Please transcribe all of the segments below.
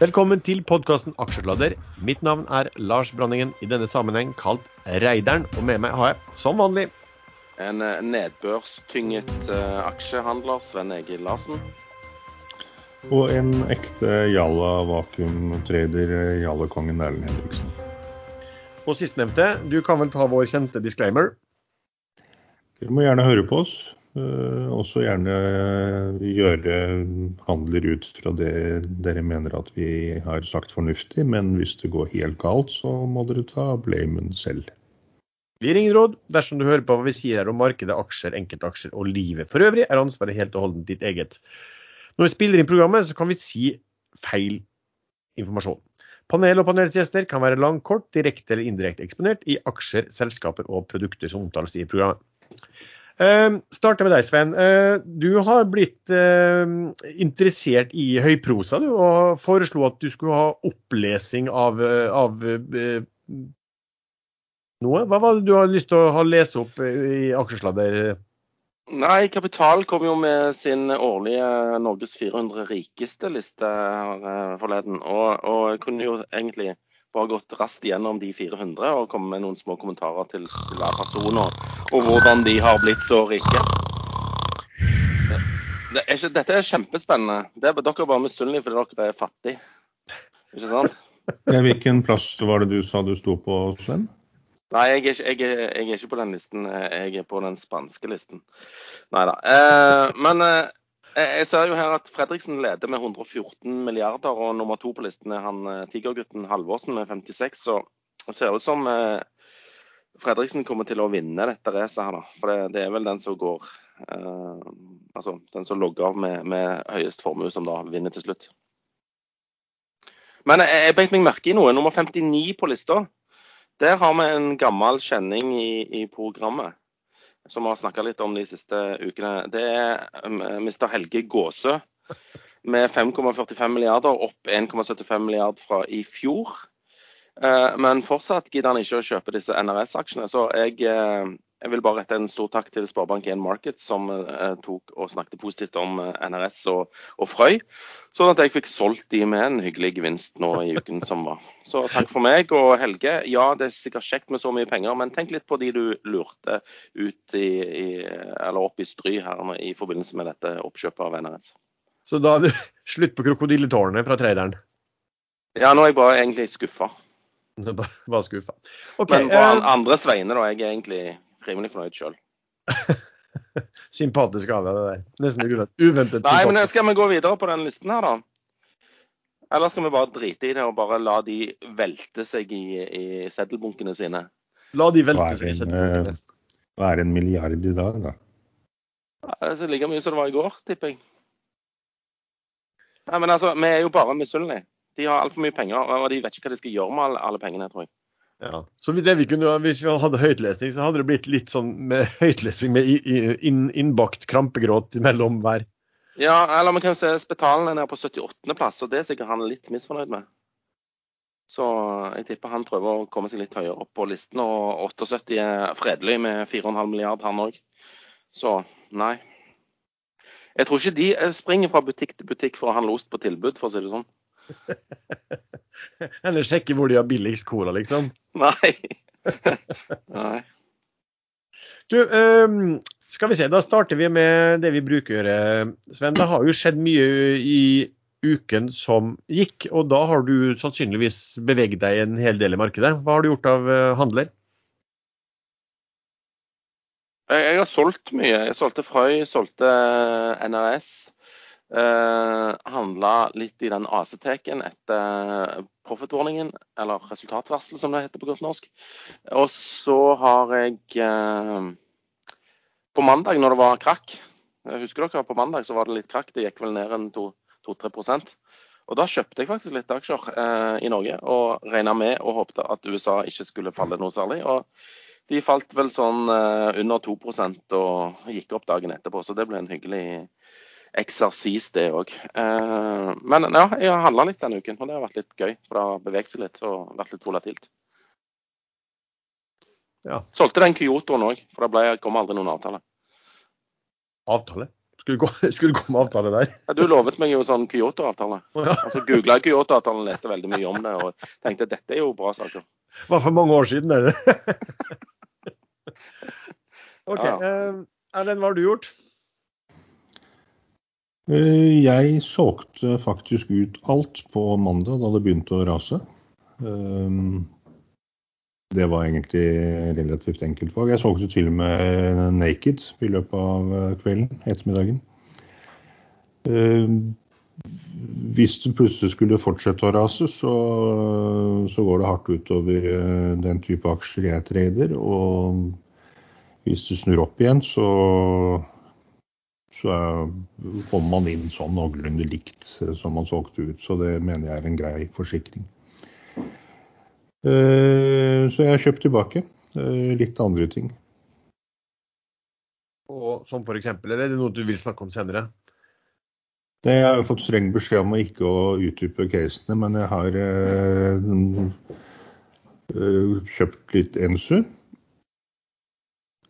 Velkommen til podkasten Aksjesladder. Mitt navn er Lars Branningen, i denne sammenheng kalt Reideren. Og med meg har jeg, som vanlig, En eh, nedbørstynget eh, aksjehandler, Sven Egil Larsen. Og en ekte Jalla vakuumtrader, Jalla-kongen Erlend Henriksen. og sistnevnte. Du kan vel ta vår kjente disclaimer. Dere må gjerne høre på oss. Eh, også gjerne gjøre handler ut fra det dere mener at vi har sagt fornuftig. Men hvis det går helt galt, så må dere ta blamen selv. Vi ringer råd. Dersom du hører på hva vi sier her om markedet, aksjer, enkeltaksjer og livet for øvrig, er ansvaret helt og holdent ditt eget. Når vi spiller inn programmet, så kan vi si feil informasjon. Panel og panelets gjester kan være lang, kort, direkte eller indirekte eksponert i aksjer, selskaper og produkter som omtales i programmet. Uh, starter med deg, Sven. Uh, du har blitt uh, interessert i høyprosa du, og foreslo at du skulle ha opplesing av, eh, av eh, noe. Hva var det du har lyst til å lese opp eh, i aksjesladder? Nei, Kapital kom jo med sin årlige Norges 400 rikeste-liste forleden. Og, og kunne jo egentlig bare gått raskt gjennom de 400 og kommet med noen små kommentarer til, til hver person og, og hvordan de har blitt så rike. Det er ikke, dette er kjempespennende. Det er, dere er bare misunnelige fordi dere er fattige. Ikke sant? Ja, hvilken plass var det du sa du sto på, Sven? Nei, jeg er, ikke, jeg, er, jeg er ikke på den listen. Jeg er på den spanske listen. Nei da. Eh, men eh, jeg ser jo her at Fredriksen leder med 114 milliarder, og nummer to på listen er han eh, tigergutten Halvorsen med 56. Så det ser ut som eh, Fredriksen kommer til å vinne dette racet her, da. For det, det er vel den som går eh, Altså den som logger av med, med høyest formue, som da vinner til slutt. Men jeg, jeg beit meg merke i noe. Nummer 59 på lista. Der har vi en gammel kjenning i, i programmet som vi har snakka litt om de siste ukene. Det er um, Mr. Helge Gåsø med 5,45 milliarder, opp 1,75 milliard fra i fjor. Eh, men fortsatt gidder han ikke å kjøpe disse NRS-aksjene. Så jeg, eh, jeg vil bare rette en stor takk til Sparebank1 Market, som eh, tok og snakket positivt om eh, NRS og, og Frøy. Sånn at jeg fikk solgt de med en hyggelig gevinst nå i uken som var. Så takk for meg. Og Helge, ja det er sikkert kjekt med så mye penger, men tenk litt på de du lurte ut i, i eller opp i stry her i forbindelse med dette oppkjøpet av NRS. Så da slutt på krokodilletårnet fra traderen. Ja, nå er jeg bare egentlig skuffa. Bare skuffa. Okay, Men på eh, andres vegne, da. Jeg er egentlig rimelig fornøyd sjøl. sympatisk av deg, det der. Nesten uventet. uventet Nei, men skal vi gå videre på den listen her, da? Eller skal vi bare drite i det og bare la de velte seg i, i seddelbunkene sine? La de velte seg i seddelbunkene. hva er en milliard i dag, da? Altså, like mye som det var i går, tipper jeg. Nei, men altså, Vi er jo bare misunnelige. De har altfor mye penger, og de vet ikke hva de skal gjøre med alle pengene, tror jeg. Ja. Så det vi kunne, Hvis vi hadde høytlesning, så hadde det blitt litt sånn med høytlesning med innbakt krampegråt mellom hver. Ja, eller vi kan se Spetalen er nede på 78.-plass, og det er sikkert han litt misfornøyd med. Så jeg tipper han prøver å komme seg litt høyere opp på listen. Og 78 er fredelig med 4,5 milliard, han òg. Så nei. Jeg tror ikke de eh, springer fra butikk til butikk for å handle ost på tilbud, for å si det sånn. Eller sjekke hvor de har billigst cola, liksom. Nei. nei. Du, ehm, skal vi se, Da starter vi med det vi bruker å gjøre, Sven. Det har jo skjedd mye i uken som gikk, og da har du sannsynligvis beveget deg en hel del i markedet. Hva har du gjort av eh, handler? Jeg, jeg har solgt mye. Jeg solgte Frøy, solgte eh, NRS. Eh, handla litt i den AC-teken etter profit-warningen, eller resultatvarsel som det heter på godt norsk. Og så har jeg eh, På mandag, når det var krakk Husker dere på mandag så var det litt krakk? Det gikk vel ned en 2-3 Og da kjøpte jeg faktisk litt aksjer eh, i Norge og regna med og håpte at USA ikke skulle falle noe særlig. Og de falt vel sånn eh, under 2% og gikk opp dagen etterpå, så det ble en hyggelig eksersis, det òg. Eh, men ja, jeg har handla litt denne uken, og det har vært litt gøy. For det har beveget seg litt og vært litt volatilt. Ja. Solgte den Kyotoen òg, for det ble, kom aldri noen avtale. Avtale? Skulle gå, skulle gå med avtale der. Ja, du lovet meg jo sånn Kyoto-avtale. Å, ja. Altså Googla Kyoto-avtalen, leste veldig mye om det og tenkte at dette er jo bra saker. Var for mange år siden, er det. OK. Ja. eh, Erlend, hva har du gjort? Eh, Jeg solgte faktisk ut alt på mandag da det begynte å rase. Um, Det var egentlig relativt enkelt valg. Jeg solgte til og med Naked i løpet av eh, kvelden, ettermiddagen. Hvis det plutselig skulle fortsette å rase, så, så går det hardt utover eh, den type aksjer jeg trader. Og hvis det snur opp igjen, så så er- man inn sånn noenlunde likt eh, som man solgte ut. Så det mener jeg er en grei forsikring. Eh, Så jeg har kjøpt tilbake eh, litt andre ting. Og, som eksempel, eller er det noe du vil snakke om senere? Det- Jeg har fått streng beskjed om å ikke å utdype casene, men jeg har eh, kjøpt litt Ensu.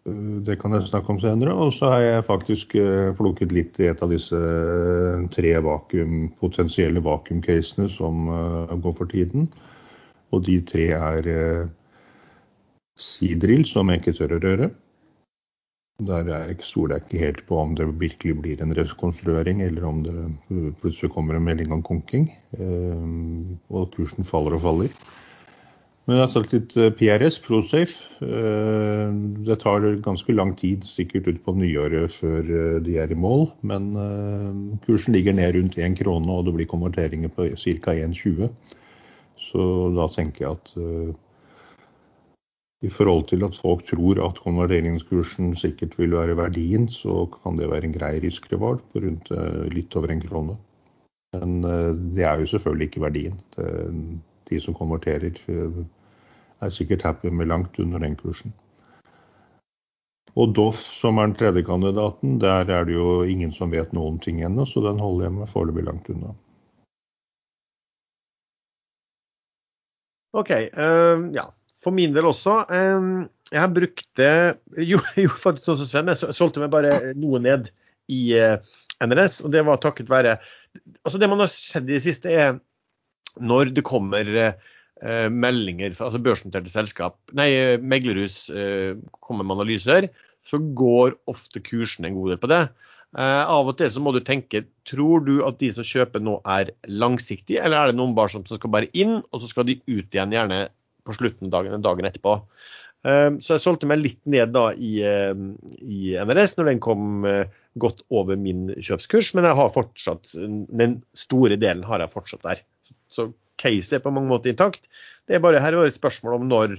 Eh, Det kan jeg snakke om senere. Og så har jeg faktisk eh, plukket litt i et av disse eh, tre vakuum, potensielle vakuumcasene som eh, går for tiden. Og de tre er eh, Seadrill, som jeg ikke tør å røre. Der er jeg stoler jeg ikke helt på om det virkelig blir en rekonstruering, eller om det plutselig kommer en melding om konking, eh, og kursen faller og faller. Men jeg har sagt litt eh, PRS, ProSafe. Eh, Det tar ganske lang tid, sikkert ut på nyåret, før eh, de er i mål. Men kursen ligger ned rundt 1 krone, og det blir konverteringer på ca. 1,20. Så da tenker jeg at i forhold til at folk tror at konverteringskursen sikkert vil være verdien, så kan det være en grei riskrevard på rundt litt over en krone. Men det er jo selvfølgelig ikke verdien. De som konverterer, er sikkert happy med langt under den kursen. Og Doff, som er den tredje kandidaten, der er det jo ingen som vet noen ting ennå, så den holder jeg meg foreløpig langt unna. OK. Uh, ja. For min del også. Uh, jeg har brukt det jo, jo, faktisk sånn som Sven. Jeg solgte meg bare noe ned i uh, NRS, og det var takket være Altså Det man har sett i det siste, er når det kommer eh, meldinger altså børsnoterte selskap, nei, eh, meglerhus eh, kommer med analyser, så går ofte kursen en god del på det. Eh, av og til så må du tenke tror du at de som kjøper nå er langsiktige, eller er det noen bare som skal bare inn, og så skal de ut igjen gjerne på slutten av dagen, dagen etterpå. Eh, så jeg solgte meg litt ned da i, eh, i NRS når den kom godt over min kjøpskurs, men jeg har fortsatt, den store delen har jeg fortsatt der. Så case er på mange måter intakt. Det er bare her er det et spørsmål om når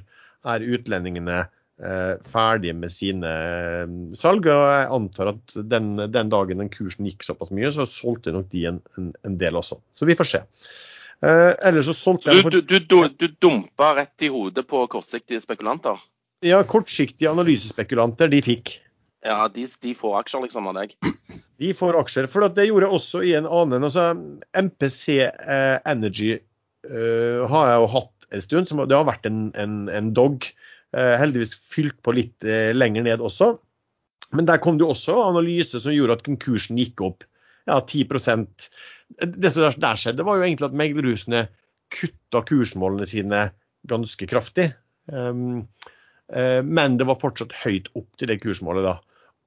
er utlendingene eh, ferdige med sine eh, salg. og Jeg antar at den, den dagen den kursen gikk såpass mye, så solgte nok de en, en, en del også. Så vi får se. Eh, ellers så solgte du, du, du, du dumpa rett i hodet på kortsiktige spekulanter. ja, kortsiktige analysespekulanter, de fikk. Ja, de, de får aksjer liksom av deg. De får aksjer. For det gjorde jeg også i en annen. altså MPC eh, Energy eh, har jeg jo hatt en stund. Som, det har vært en, en, en dog. Uh, heldigvis fylt på litt uh, lenger ned også. Men der kom det også analyse som gjorde at konkursen gikk opp ja, 10 Det som der skjedde, var jo egentlig at meglerhusene kutta kursmålene sine ganske kraftig. Um, men det var fortsatt høyt opp til det kursmålet da.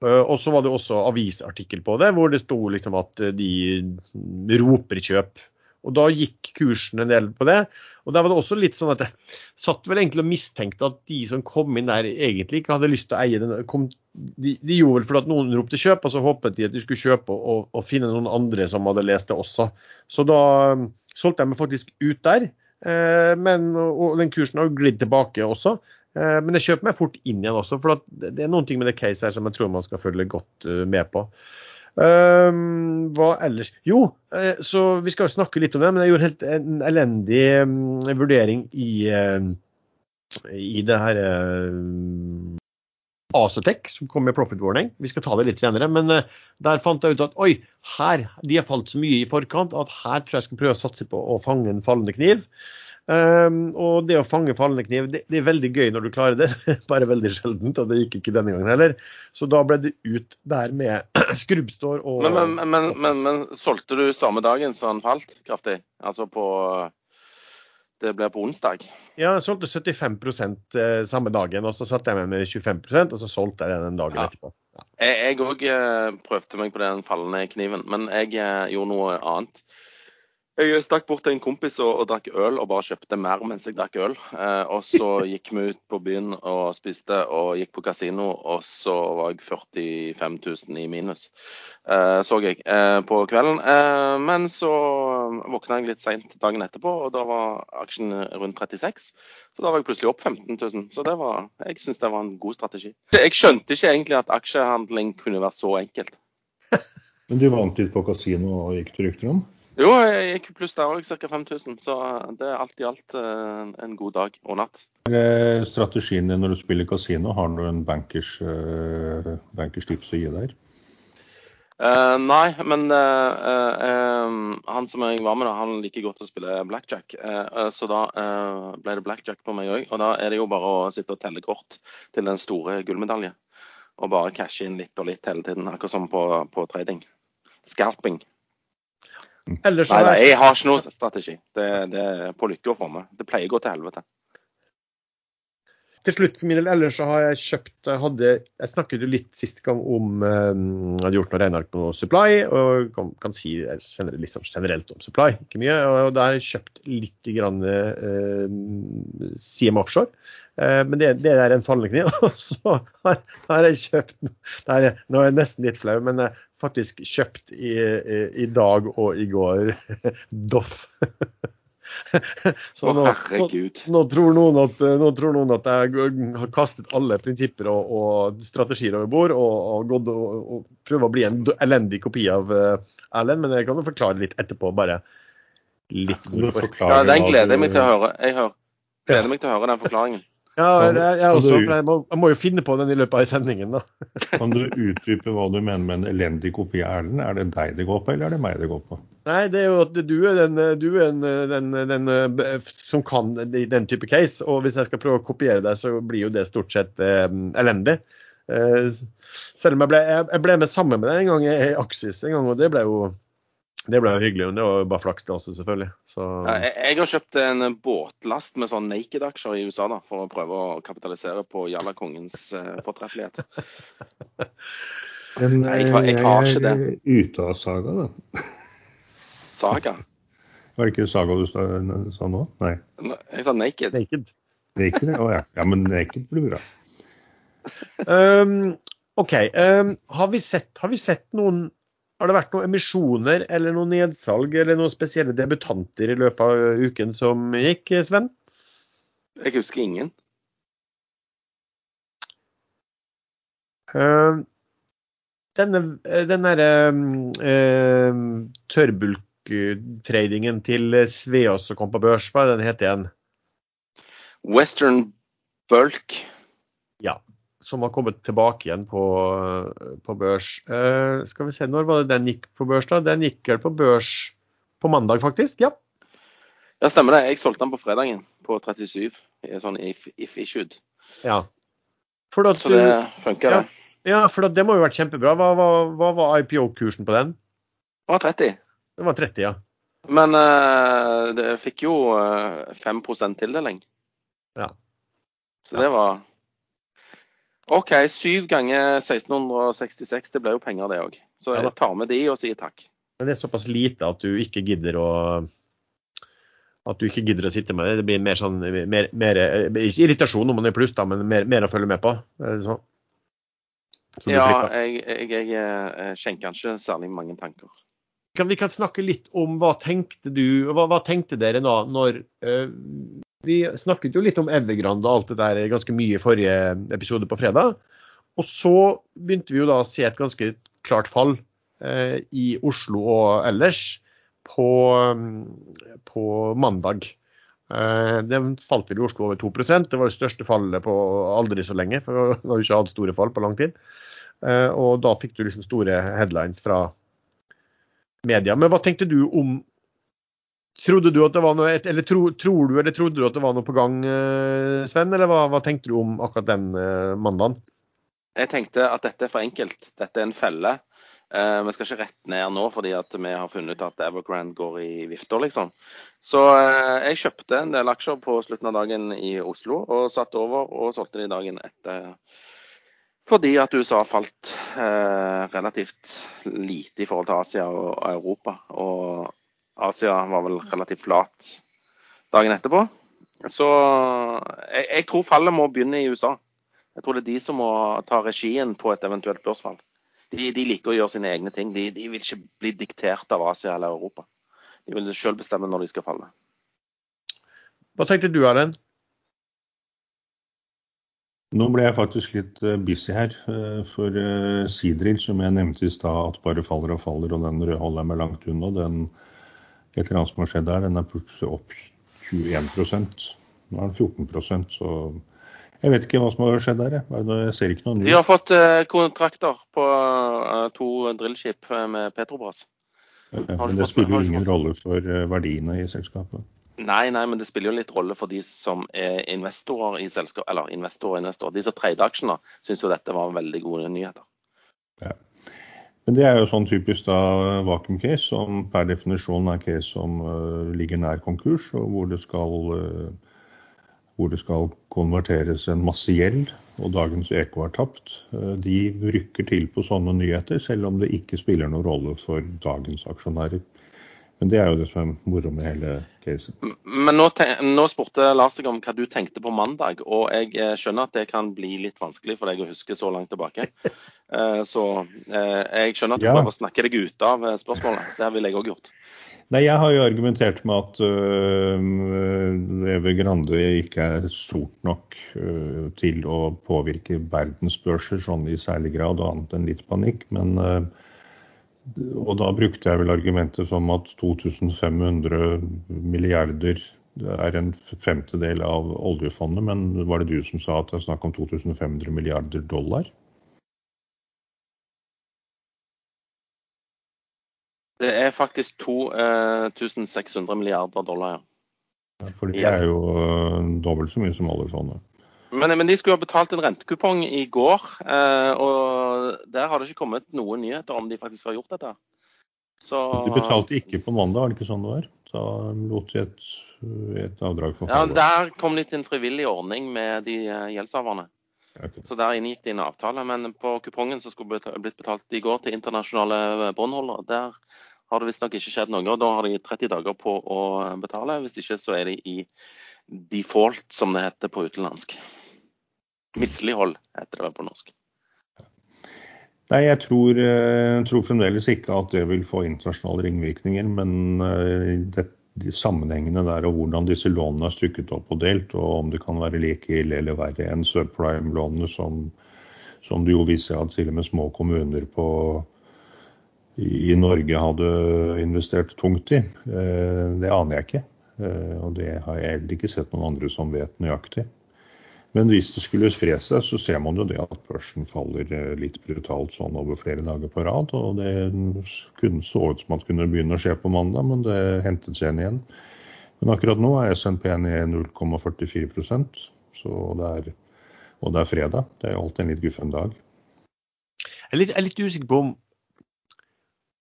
Og så var det også avisartikkel på det, hvor det sto liksom at de roper kjøp. Og da gikk kursen en del på det. Og der var det også litt sånn at jeg satt vel egentlig og mistenkte at de som kom inn der, egentlig ikke hadde lyst til å eie den. Kom, de, de gjorde vel fordi at noen ropte kjøp, og så håpet de at de skulle kjøpe og, og finne noen andre som hadde lest det også. Så da um, solgte jeg meg faktisk ut der. Eh, men, og den kursen har glidd tilbake også. Eh, Men jeg kjøper meg fort inn igjen også, for det er noen ting med det case her som jeg tror man skal følge godt eh, med på. Um, hva ellers? Jo, eh, så vi skal jo snakke litt om det, men jeg gjorde helt en elendig um, vurdering i, uh, i det her uh, Acetec, som kom med profit warning. Vi skal ta det litt senere, men uh, der fant jeg ut at oi, her, de har falt så mye i forkant at her tror jeg skal prøve å satse på å fange en fallende kniv. Um, og det å fange fallende kniv, det, det er veldig gøy når du klarer det. Bare veldig sjeldent, og det gikk ikke denne gangen heller. Så da ble det ut der med skrubbstår og Men, men, men, men, men solgte du samme dagen som han falt kraftig? Altså på Det ble på onsdag? Ja, jeg solgte 75 eh, samme dagen, og så satte jeg meg med 25% og så solgte jeg den dagen Ja. etterpå. Ja. Jeg òg prøvde meg på den fallende kniven, men jeg eh, gjorde noe annet. Jeg stakk bort til en kompis og, og drakk øl, og bare kjøpte mer mens jeg drakk øl. Eh, og så gikk vi ut på byen og spiste og gikk på kasino, og så var jeg 45 000 i minus, eh, så jeg eh, på kvelden. Eh, men så våkna jeg litt seint dagen etterpå, og da var aksjen rundt 36. Så da var jeg plutselig opp 15 000. Så det var, jeg syns det var en god strategi. Jeg skjønte ikke egentlig at aksjehandling kunne vært så enkelt. Men du vant litt på kasino og gikk til rykter om? Jo, jeg gikk pluss der òg, ca. 5000. Så det er alt i alt eh, en god dag og natt. Eh, Strategien din når du spiller kasino, har du en bankers, eh, bankers tips å gi der? Uh, nei, men uh, uh, um, han som jeg var med, da, han liker godt å spille blackjack. Eh, eh, så da eh, ble det blackjack på meg òg. Og da er det jo bare å sitte og telle kort til den store gullmedalje. Og bare cashe inn litt og litt hele tiden, akkurat som på, på trading. Scalping. Ellers Nei, nei, jeg har ikke noe strategi. Det, det er på lykke og fromme. Det pleier å gå til helvete. Til slutt for min del, ellers så har jeg kjøpt hadde, jeg snakket jo litt sist gang om eh, Jeg hadde gjort noe regneark på supply, og kan, kan si generelt, litt sånn generelt om supply. Ikke mye. Og der har jeg kjøpt litt grann, uh, CM Offshore. Uh, men det, det er en fallende kniv. Og så har, har jeg kjøpt det er, Nå er jeg nesten litt flau, men jeg har faktisk kjøpt i, i, i dag og i går Doff. Så nå, nå- nå tror noen at, nå tror noen at jeg har kastet alle prinsipper og, og strategier over bord og, og gått og, og prøver å bli en elendig kopi av uh, Erlend, men jeg kan jo forklare litt etterpå, bare litt hvorfor. Ja, Den gleder jeg meg til å høre. Jeg hører, gleder meg til å høre den forklaringen. Ja, jeg, jeg, også, for jeg må, jeg må jo finne på den i løpet av sendingen, da. Kan du utdype hva du mener med en elendig kopi av Erlend? Er det deg det går på, eller er det meg det går på? Nei, det er jo at du er den, du er den, den, den, eh, som kan den type case. Og hvis jeg skal prøve å kopiere deg, så blir jo det stort sett eh, elendig. Eh, selv om jeg ble, jeg, jeg ble med sammen med deg en gang i Aksis, en gang, og det ble jo det ble jo hyggelig. Men det var jo bare flaks, det også, selvfølgelig. Så, Ja, jeg, jeg har kjøpt en båtlast med sånn naked-aksjer i USA da, for å prøve å kapitalisere på Jallakongens eh, fortreffelighet. Men Nei, jeg har- jeg har ikke er ute av Saga, da. Saga. Var det ikke Saga du sa, nå? Nei. Jeg sa naked. naked. Naked? Å ja. ja. Men Naked blir bra. Um, OK. Um, har, vi sett, har vi sett noen Har det vært noen emisjoner eller noen nedsalg eller noen spesielle debutanter i løpet av uken som gikk, Sven? Jeg husker ingen. Uh, denne den derre um, tørrbulktradingen til Sveås som kom på børs, hva er den het igjen? Western Bulk. Ja. Som har kommet tilbake igjen på, på børs. Uh, skal vi se, når var det den gikk på børs, da? Den gikk vel på børs på mandag, faktisk? Ja. Ja, stemmer det. Jeg solgte den på fredagen på 37. i Sånn if, if issued. ja. At Så det funker, ja. det. ja, for det må jo ha vært kjempebra. Hva, hva, hva var IPO-kursen på den? Det var 30. Det var 30, ja. Men uh, det fikk jo uh, 5 tildeling. Ja. Så det var OK, syv ganger 1666, det ble jo penger, det òg. Så Ja jeg tar med de og sier takk. Men det er såpass lite at du ikke gidder å at du ikke gidder å sitte med det. Det blir mer sånn mer, mer, Ikke irritasjon om man er pluss, da, men mer, mer å følge med på. Så, sånn? Så Ja, slipper. jeg, jeg, jeg eh, skjenker ikke særlig mange tanker. Kan, vi kan snakke litt om hva tenkte du, hva, hva tenkte dere da når uh, Vi snakket jo litt om Evergrande og alt det der ganske mye i forrige episode på fredag. Og så begynte vi jo da å se et ganske klart fall uh, i Oslo og ellers på, um, på mandag. Uh, det falt vel i Oslo over 2% Det var det største fallet på aldri så lenge. for Vi har jo ikke hatt store fall på lang tid. Og da fikk du liksom store headlines fra media. Men hva tenkte du om Trodde du at det var noe, eller tro, tror du eller trodde du at det var noe på gang, eh, Sven? Eller hva, hva tenkte du om akkurat den eh, mandagen? Jeg tenkte at dette er for enkelt. Dette er en felle. Eh, vi skal ikke rett ned nå fordi vi har funnet ut at Evergrande går i vifter, liksom. Så eh, jeg kjøpte en del aksjer på slutten av dagen i Oslo og satt over og solgte de dagen etter. Fordi at USA falt eh, relativt lite i forhold til Asia og Europa. Og Asia var vel relativt flat dagen etterpå. Så jeg, jeg tror fallet må begynne i USA. Jeg tror det er de som må ta regien på et eventuelt børsfall. De, de liker å gjøre sine egne ting. De, de, vil ikke bli diktert av Asia eller Europa. De vil selv bestemme når de skal falle. Hva tenkte du, Erlend? Nå ble jeg faktisk litt eh, busy her. eh, For eh, Sidril, som jeg nevnte i stad, at bare faller og faller, og den holder jeg meg langt unna. Den, et eller annet som har skjedd der, den er plutselig opp 21 Nå er den 14% så jeg vet ikke hva som har skjedd der. Jeg, ser ikke noe nytt. De har fått kontrakter på to drillskip med Petrobras. men det spiller ingen rolle for verdiene i selskapet. Nei, nei, men det spiller jo litt rolle for de som er investorer i selskap, eller investorer og investorer. De som treide aksjene, syns jo dette var veldig gode nyheter. Ja. Men det er jo sånn typisk da vakuum case, som per definisjon er case som uh, ligger nær konkurs, og hvor det skal uh, hvor det skal konverteres en masse gjeld, og dagens EK er tapt, de rykker til på sånne nyheter, selv om det ikke spiller noen rolle for dagens aksjonærer. Men det er jo det som er moro med hele caset. Men nå, nå, spurte Lars deg om hva du tenkte på mandag, og jeg eh, skjønner at det kan bli litt vanskelig for deg å huske så langt tilbake. Eh, så eh, jeg skjønner at du ja. prøver å snakke deg ut av spørsmålet. Det ville jeg òg gjort. Nei, Jeg har jo argumentert med at uh, Eve Grande ikke er stort nok uh, til å påvirke verdensbørser sånn i særlig grad, og annet enn litt panikk. Men uh, og da brukte jeg vel argumentet som at 2500 milliarder er en femtedel av oljefondet, men var det du som sa at det er snakk om 2500 milliarder dollar? Det er faktisk 2600 milliarder dollar, ja. For det er jo dobbelt så mye som oljefondet. Men, men, de skulle ha betalt en rentekupong i går, eh, og der har det ikke kommet noen nyheter om de faktisk har gjort dette. Så, de betalte ikke på mandag, var det ikke sånn det var? Da lot de et, et avdrag for Ja, Der kom de til en frivillig ordning med de eh, gjeldshaverne. Okay. Så der inngikk de en avtale. Men på kupongen som skulle blitt betalt i går til internasjonale båndholdere, der har det visstnok ikke skjedd noe. og Da har de 30 dager på å betale. Hvis ikke så er de i default, som det heter på utenlandsk. Mislighold heter det på norsk. Nei, jeg tror, jeg eh, tror, fremdeles ikke at det vil få internasjonale ringvirkninger. Men eh, det, de sammenhengene der og hvordan disse lånene er stykket opp og delt, og om det kan være like ille eller verre enn subprime-lånene, som, som, det jo viser at til og med små kommuner på, i, i Norge hadde investert tungt i. Eh, det aner jeg ikke. Og det har jeg heller ikke sett noen andre som vet nøyaktig. Men hvis det skulle spre seg, så ser man jo det at børsen faller eh, litt brutalt sånn over flere dager på rad. Og det kunne så ut som at det kunne begynne å skje på mandag, men det hentet seg igjen. Men akkurat nå er SNP ned 0,44% så det er, og det er fredag. Det er alltid en litt guffen dag. Jeg er litt, jeg er litt usikker på om,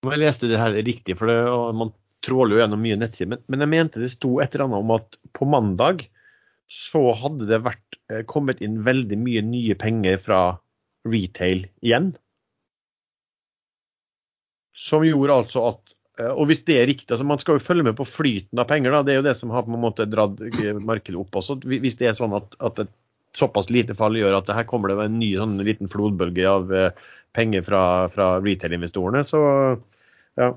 om jeg leste det her riktig, for det, man tråler jo gjennom mye nettsider. Men, men jeg mente det sto et eller annet om at på mandag så hadde det vært, eh, kommet inn veldig mye nye penger fra retail igjen. Som gjorde altså at eh, Og hvis det er riktig, altså man skal jo følge med på flyten av penger, da, det er jo det som har på en måte dratt eh, markedet opp også. Hvis det er sånn at, at et såpass lite fall gjør at her kommer det en ny sånn liten flodbølge av penger fra, fra retail-investorene, så ja.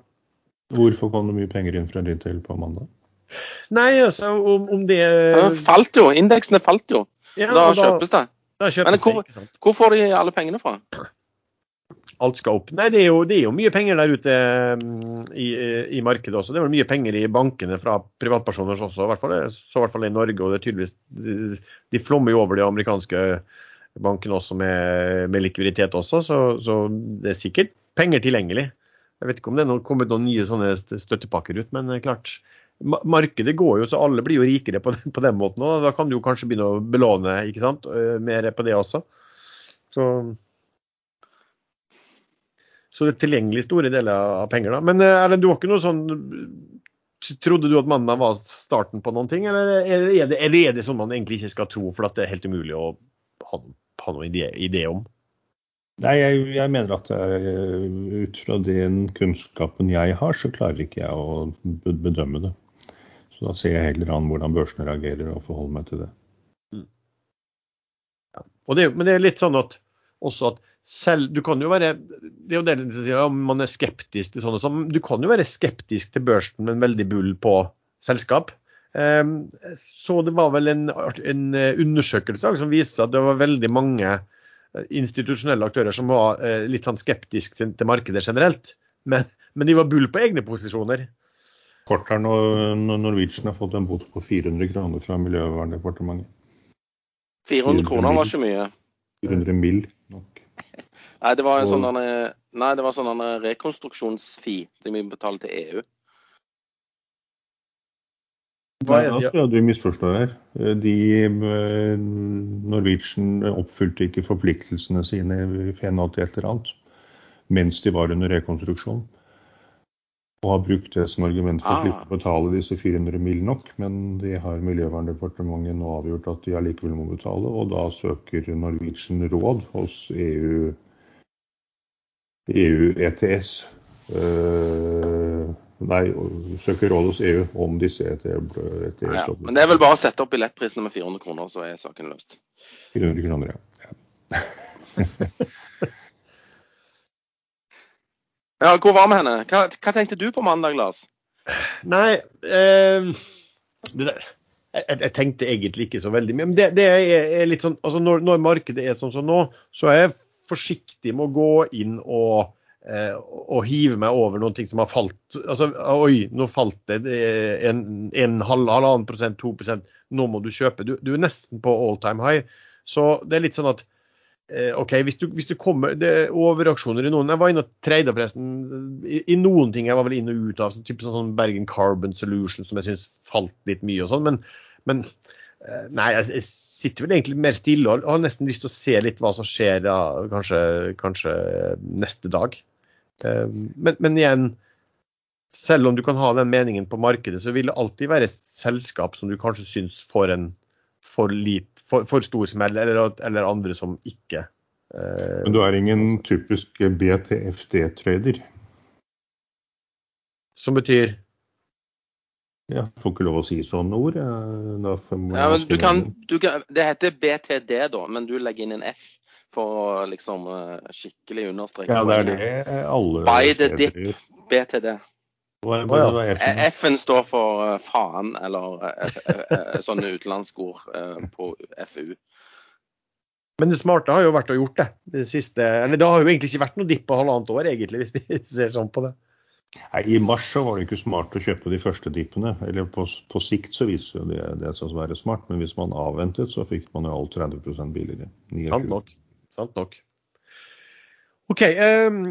Hvorfor kom det mye penger inn fra retail på mandag? Nei, altså om, om det Falt jo. Indeksene falt jo. Ja, da, da kjøpes det. Da kjøpes Men hvor, det, hvor får de alle pengene fra? Alt skal opp. Nei, det er jo, det er jo mye penger der ute mm, i, i, markedet også. Det er vel mye penger i bankene fra privatpersoner også, i hvert fall, så i hvert fall i Norge. Og det er tydeligvis De, flommer jo over de amerikanske bankene også med, med likviditet også, så, så, det er sikkert penger tilgjengelig. Jeg vet ikke om det er kommet noen nye sånne støttepakker ut, men klart markedet går jo, så alle blir jo rikere på den, på den måten. Og da kan du jo kanskje begynne å belåne ikke sant? Eh, mer på det også. Så, så det er tilgjengelig store deler av penger. da. Men eh, Erlend, du har ikke noe sånn Trodde du at mandag var starten på noen ting, eller er det, er det sånn man egentlig ikke skal tro, for at det er helt umulig å ha, ha noen idé, idé om? Nei, jeg, jeg mener at jeg, ut fra den kunnskapen jeg har, så klarer ikke jeg å bedømme det. Så da ser jeg heller an hvordan børsene reagerer og forholder meg til det. Mm. Ja. Det, men det er litt sånn at også at selv Du kan jo være det er jo det som sier, om man er skeptisk til sånn og. Du kan jo være skeptisk til børsen, men veldig bull på selskap. Um, så det var vel en, en undersøkelse som viste at det var veldig mange eh, institusjonelle aktører som var uh, litt sånn skeptiske til, til, markedet generelt. Men, men, de var bull på egne posisjoner. Kort her når Norwegian har fått en bot på 400 kroner fra Miljøverndepartementet. 400 kroner var ikke mye. 400 mill. nok. Nei, det var en sånn, nei, det var sånn rekonstruksjonsfi de vi betale til EU. Hva er det? Ja, du misforstår her. De, eh, Norwegian oppfylte ikke forpliktelsene sine i henhold til et eller annet mens de var under rekonstruksjon. Og har brukt det som argument for å slippe å ah. betale disse 400 mill. nok. Men de har Miljøverndepartementet nå avgjort at de allikevel må betale, og da søker Norwegian råd hos EU EU ETS. Uh, nei, søker råd hos EU om disse ETS. ETS ja, men det er vel bare å sette opp billettprisene med 400 kroner, så er saken løst. 400 kroner, ja. ja. hvor var vi henne? Hva, hva, tenkte du på mandag, Lars? Nei eh, det der. Jeg, jeg, tenkte egentlig ikke så veldig mye. Men det, det er, litt sånn, altså når, når markedet er sånn som nå, så er jeg forsiktig med å gå inn og, eh, og hive meg over noen ting som har falt. Altså, oi, nå falt det en, en halv, halvannen prosent, to prosent. Nå må du kjøpe. Du, du, er nesten på all time high. Så det er litt sånn at OK, hvis du, hvis du kommer Det er overreaksjoner i noen. Jeg var inne og treida forresten i, i, noen ting jeg var vel inne og ut av. Typ sånn Bergen Carbon Solution som jeg syns falt litt mye og sånn. Men, men eh, nei, jeg, jeg sitter vel egentlig mer stille og har nesten lyst til å se litt hva som skjer da, kanskje, kanskje neste dag. Eh, men, men, igjen, selv om du kan ha den meningen på markedet, så vil det alltid være et selskap som du kanskje syns får en for, lit, for, for stor smell, eller, eller, andre som ikke. Eh, men du er ingen typisk BTFD-trader? Som betyr? Jeg får ikke lov å si sånne ord. Ja, men du kan, du kan, det heter BTD, da, men du legger inn en F for å liksom eh, skikkelig understreke. Ja, det er det alle By the dip, BTD. F-en står for uh, faen, eller uh, sånne utenlandskord uh, på FU. Men det smarte har jo vært å gjort det. Det, siste, eller det har jo egentlig ikke vært noe dipp på halvannet år, egentlig, hvis vi ser sånn på det. Nei, I mars så var det ikke smart å kjøpe de første dippene. eller På, på sikt så viser det det seg å være smart, men hvis man avventet, så fikk man jo alt 30% billigere. Sant nok. Sant nok. OK, um,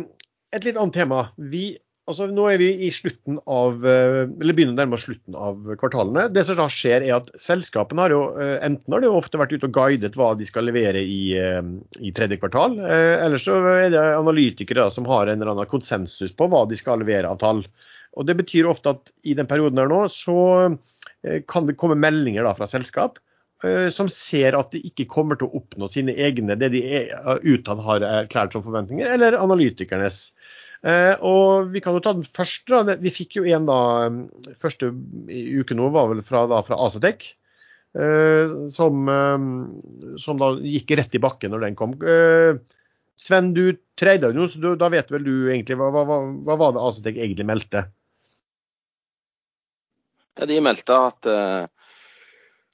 et litt annet tema. Vi altså Nå er vi i slutten av, eh, eller begynner nærmere nærme slutten av kvartalene. Det som da skjer er at Selskapene har jo eh, enten har de ofte vært ute og guidet hva de skal levere i, eh, i tredje kvartal, eller så er det analytikere da, som har en eller annen konsensus på hva de skal levere av tall. Og Det betyr ofte at i den perioden her nå så kan det komme meldinger da fra selskap som ser at de ikke kommer til å oppnå sine egne, det de utad har erklært som forventninger, eller analytikernes. Eh, og Vi kan jo ta den første. da, Vi fikk jo en da, første uke nå var vel fra, da, fra Acetec. Eh, som, eh, som, da gikk rett i bakken når den kom. Eh, Sven, du treide jo, så du, da vet vel du egentlig hva, hva, hva var det Acetec egentlig meldte? Ja, de meldte at uh,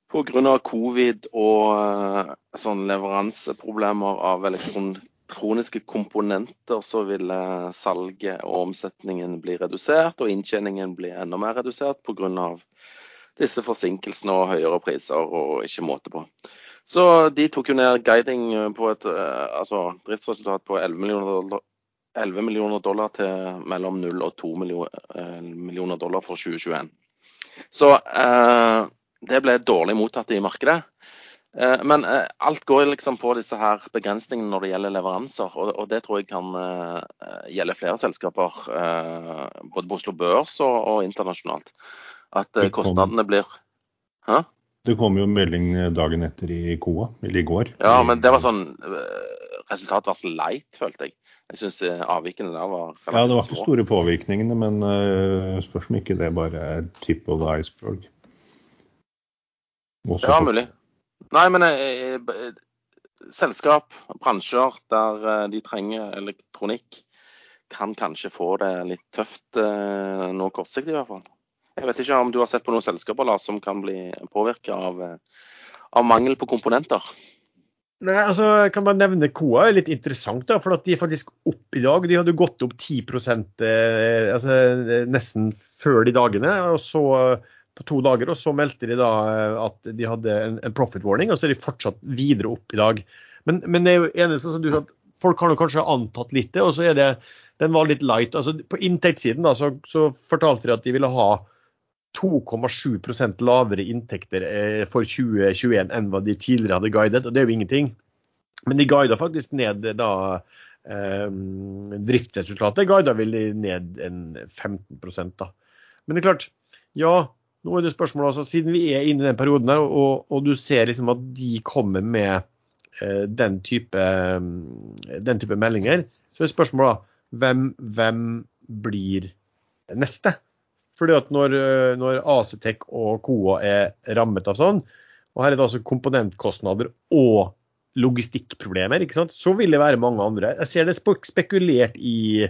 pga. covid og sånn leveranseproblemer av elektron elektroniske komponenter så ville salget og omsetningen bli redusert, og inntjeningen bli enda mer redusert pga. disse forsinkelsene og høyere priser og ikke måte på. Så de tok jo ned guiding på et eh, altså driftsresultat på 11 millioner dollar, 11 millioner dollar til mellom 0 og 2 eh, millioner dollar for 2021. Så eh, det ble dårlig mottatt i markedet. Eh, men eh, alt går liksom på disse her begrensningene når det gjelder leveranser. Og, det tror jeg kan uh, gjelde flere selskaper, både på Oslo Børs og, internasjonalt. At kostnadene blir Hæ? Det kom jo melding dagen etter i KOA, eller i går. Ja, men det var sånn resultatet var så light, følte jeg. Jeg syns avvikene der var Ja, det var ikke store påvirkningene, men spørs om ikke det bare er tip of the iceberg. Også ja, mulig. Nei, men eh, eh, selskap, bransjer der eh, de trenger elektronikk, kan kanskje få det litt tøft eh, nå kortsiktig i hvert fall. Jeg vet ikke om du har sett på noen selskaper Lars, som kan bli påvirka av, eh, av, mangel på komponenter? Nei, altså, jeg kan bare nevne KOA er litt interessant, da, for at de faktisk opp i dag. De hadde gått opp 10 eh, altså, nesten før de dagene. og så på to dager. Og så meldte de da eh, at de hadde en, en profit warning, og så er de fortsatt videre opp i dag. Men, men det er jo eneste som du sa, at folk har kanskje antatt litt det, og så er det den var litt light. altså På inntektssiden da, så, så fortalte de at de ville ha 2,7 lavere inntekter eh, for 2021 enn hva de tidligere hadde guidet, og det er jo ingenting. Men de guida faktisk ned da eh, driftsresultatet. Guida vel ned en 15 da. Men det er klart, ja, nå er det spørsmålet altså, Siden vi er inne i den perioden her, og, og du ser liksom at de kommer med eh, den, type, den type meldinger, så er spørsmålet da, hvem, hvem blir neste? Fordi at når, når Acetec og Coa er rammet av sånn, og her er det altså komponentkostnader og logistikkproblemer, ikke sant? så vil det være mange andre. Jeg ser det spekulert i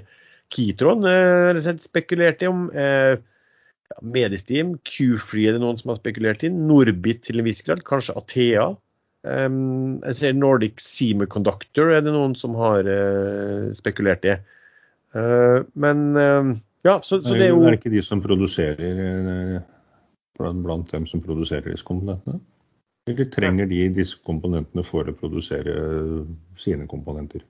Kitron, eh, spekulert i om. Eh, ja, Mediesteam, Q-Free er det noen som har spekulert i. Norbit til en viss grad, kanskje Athea. Um, jeg ser Nordic Semiconductor er det noen som har uh, spekulert i. Uh, men uh, ja, så, så, det er jo Er det ikke de som produserer blant dem som produserer disse komponentene? Eller trenger de disse komponentene for å produsere sine komponenter?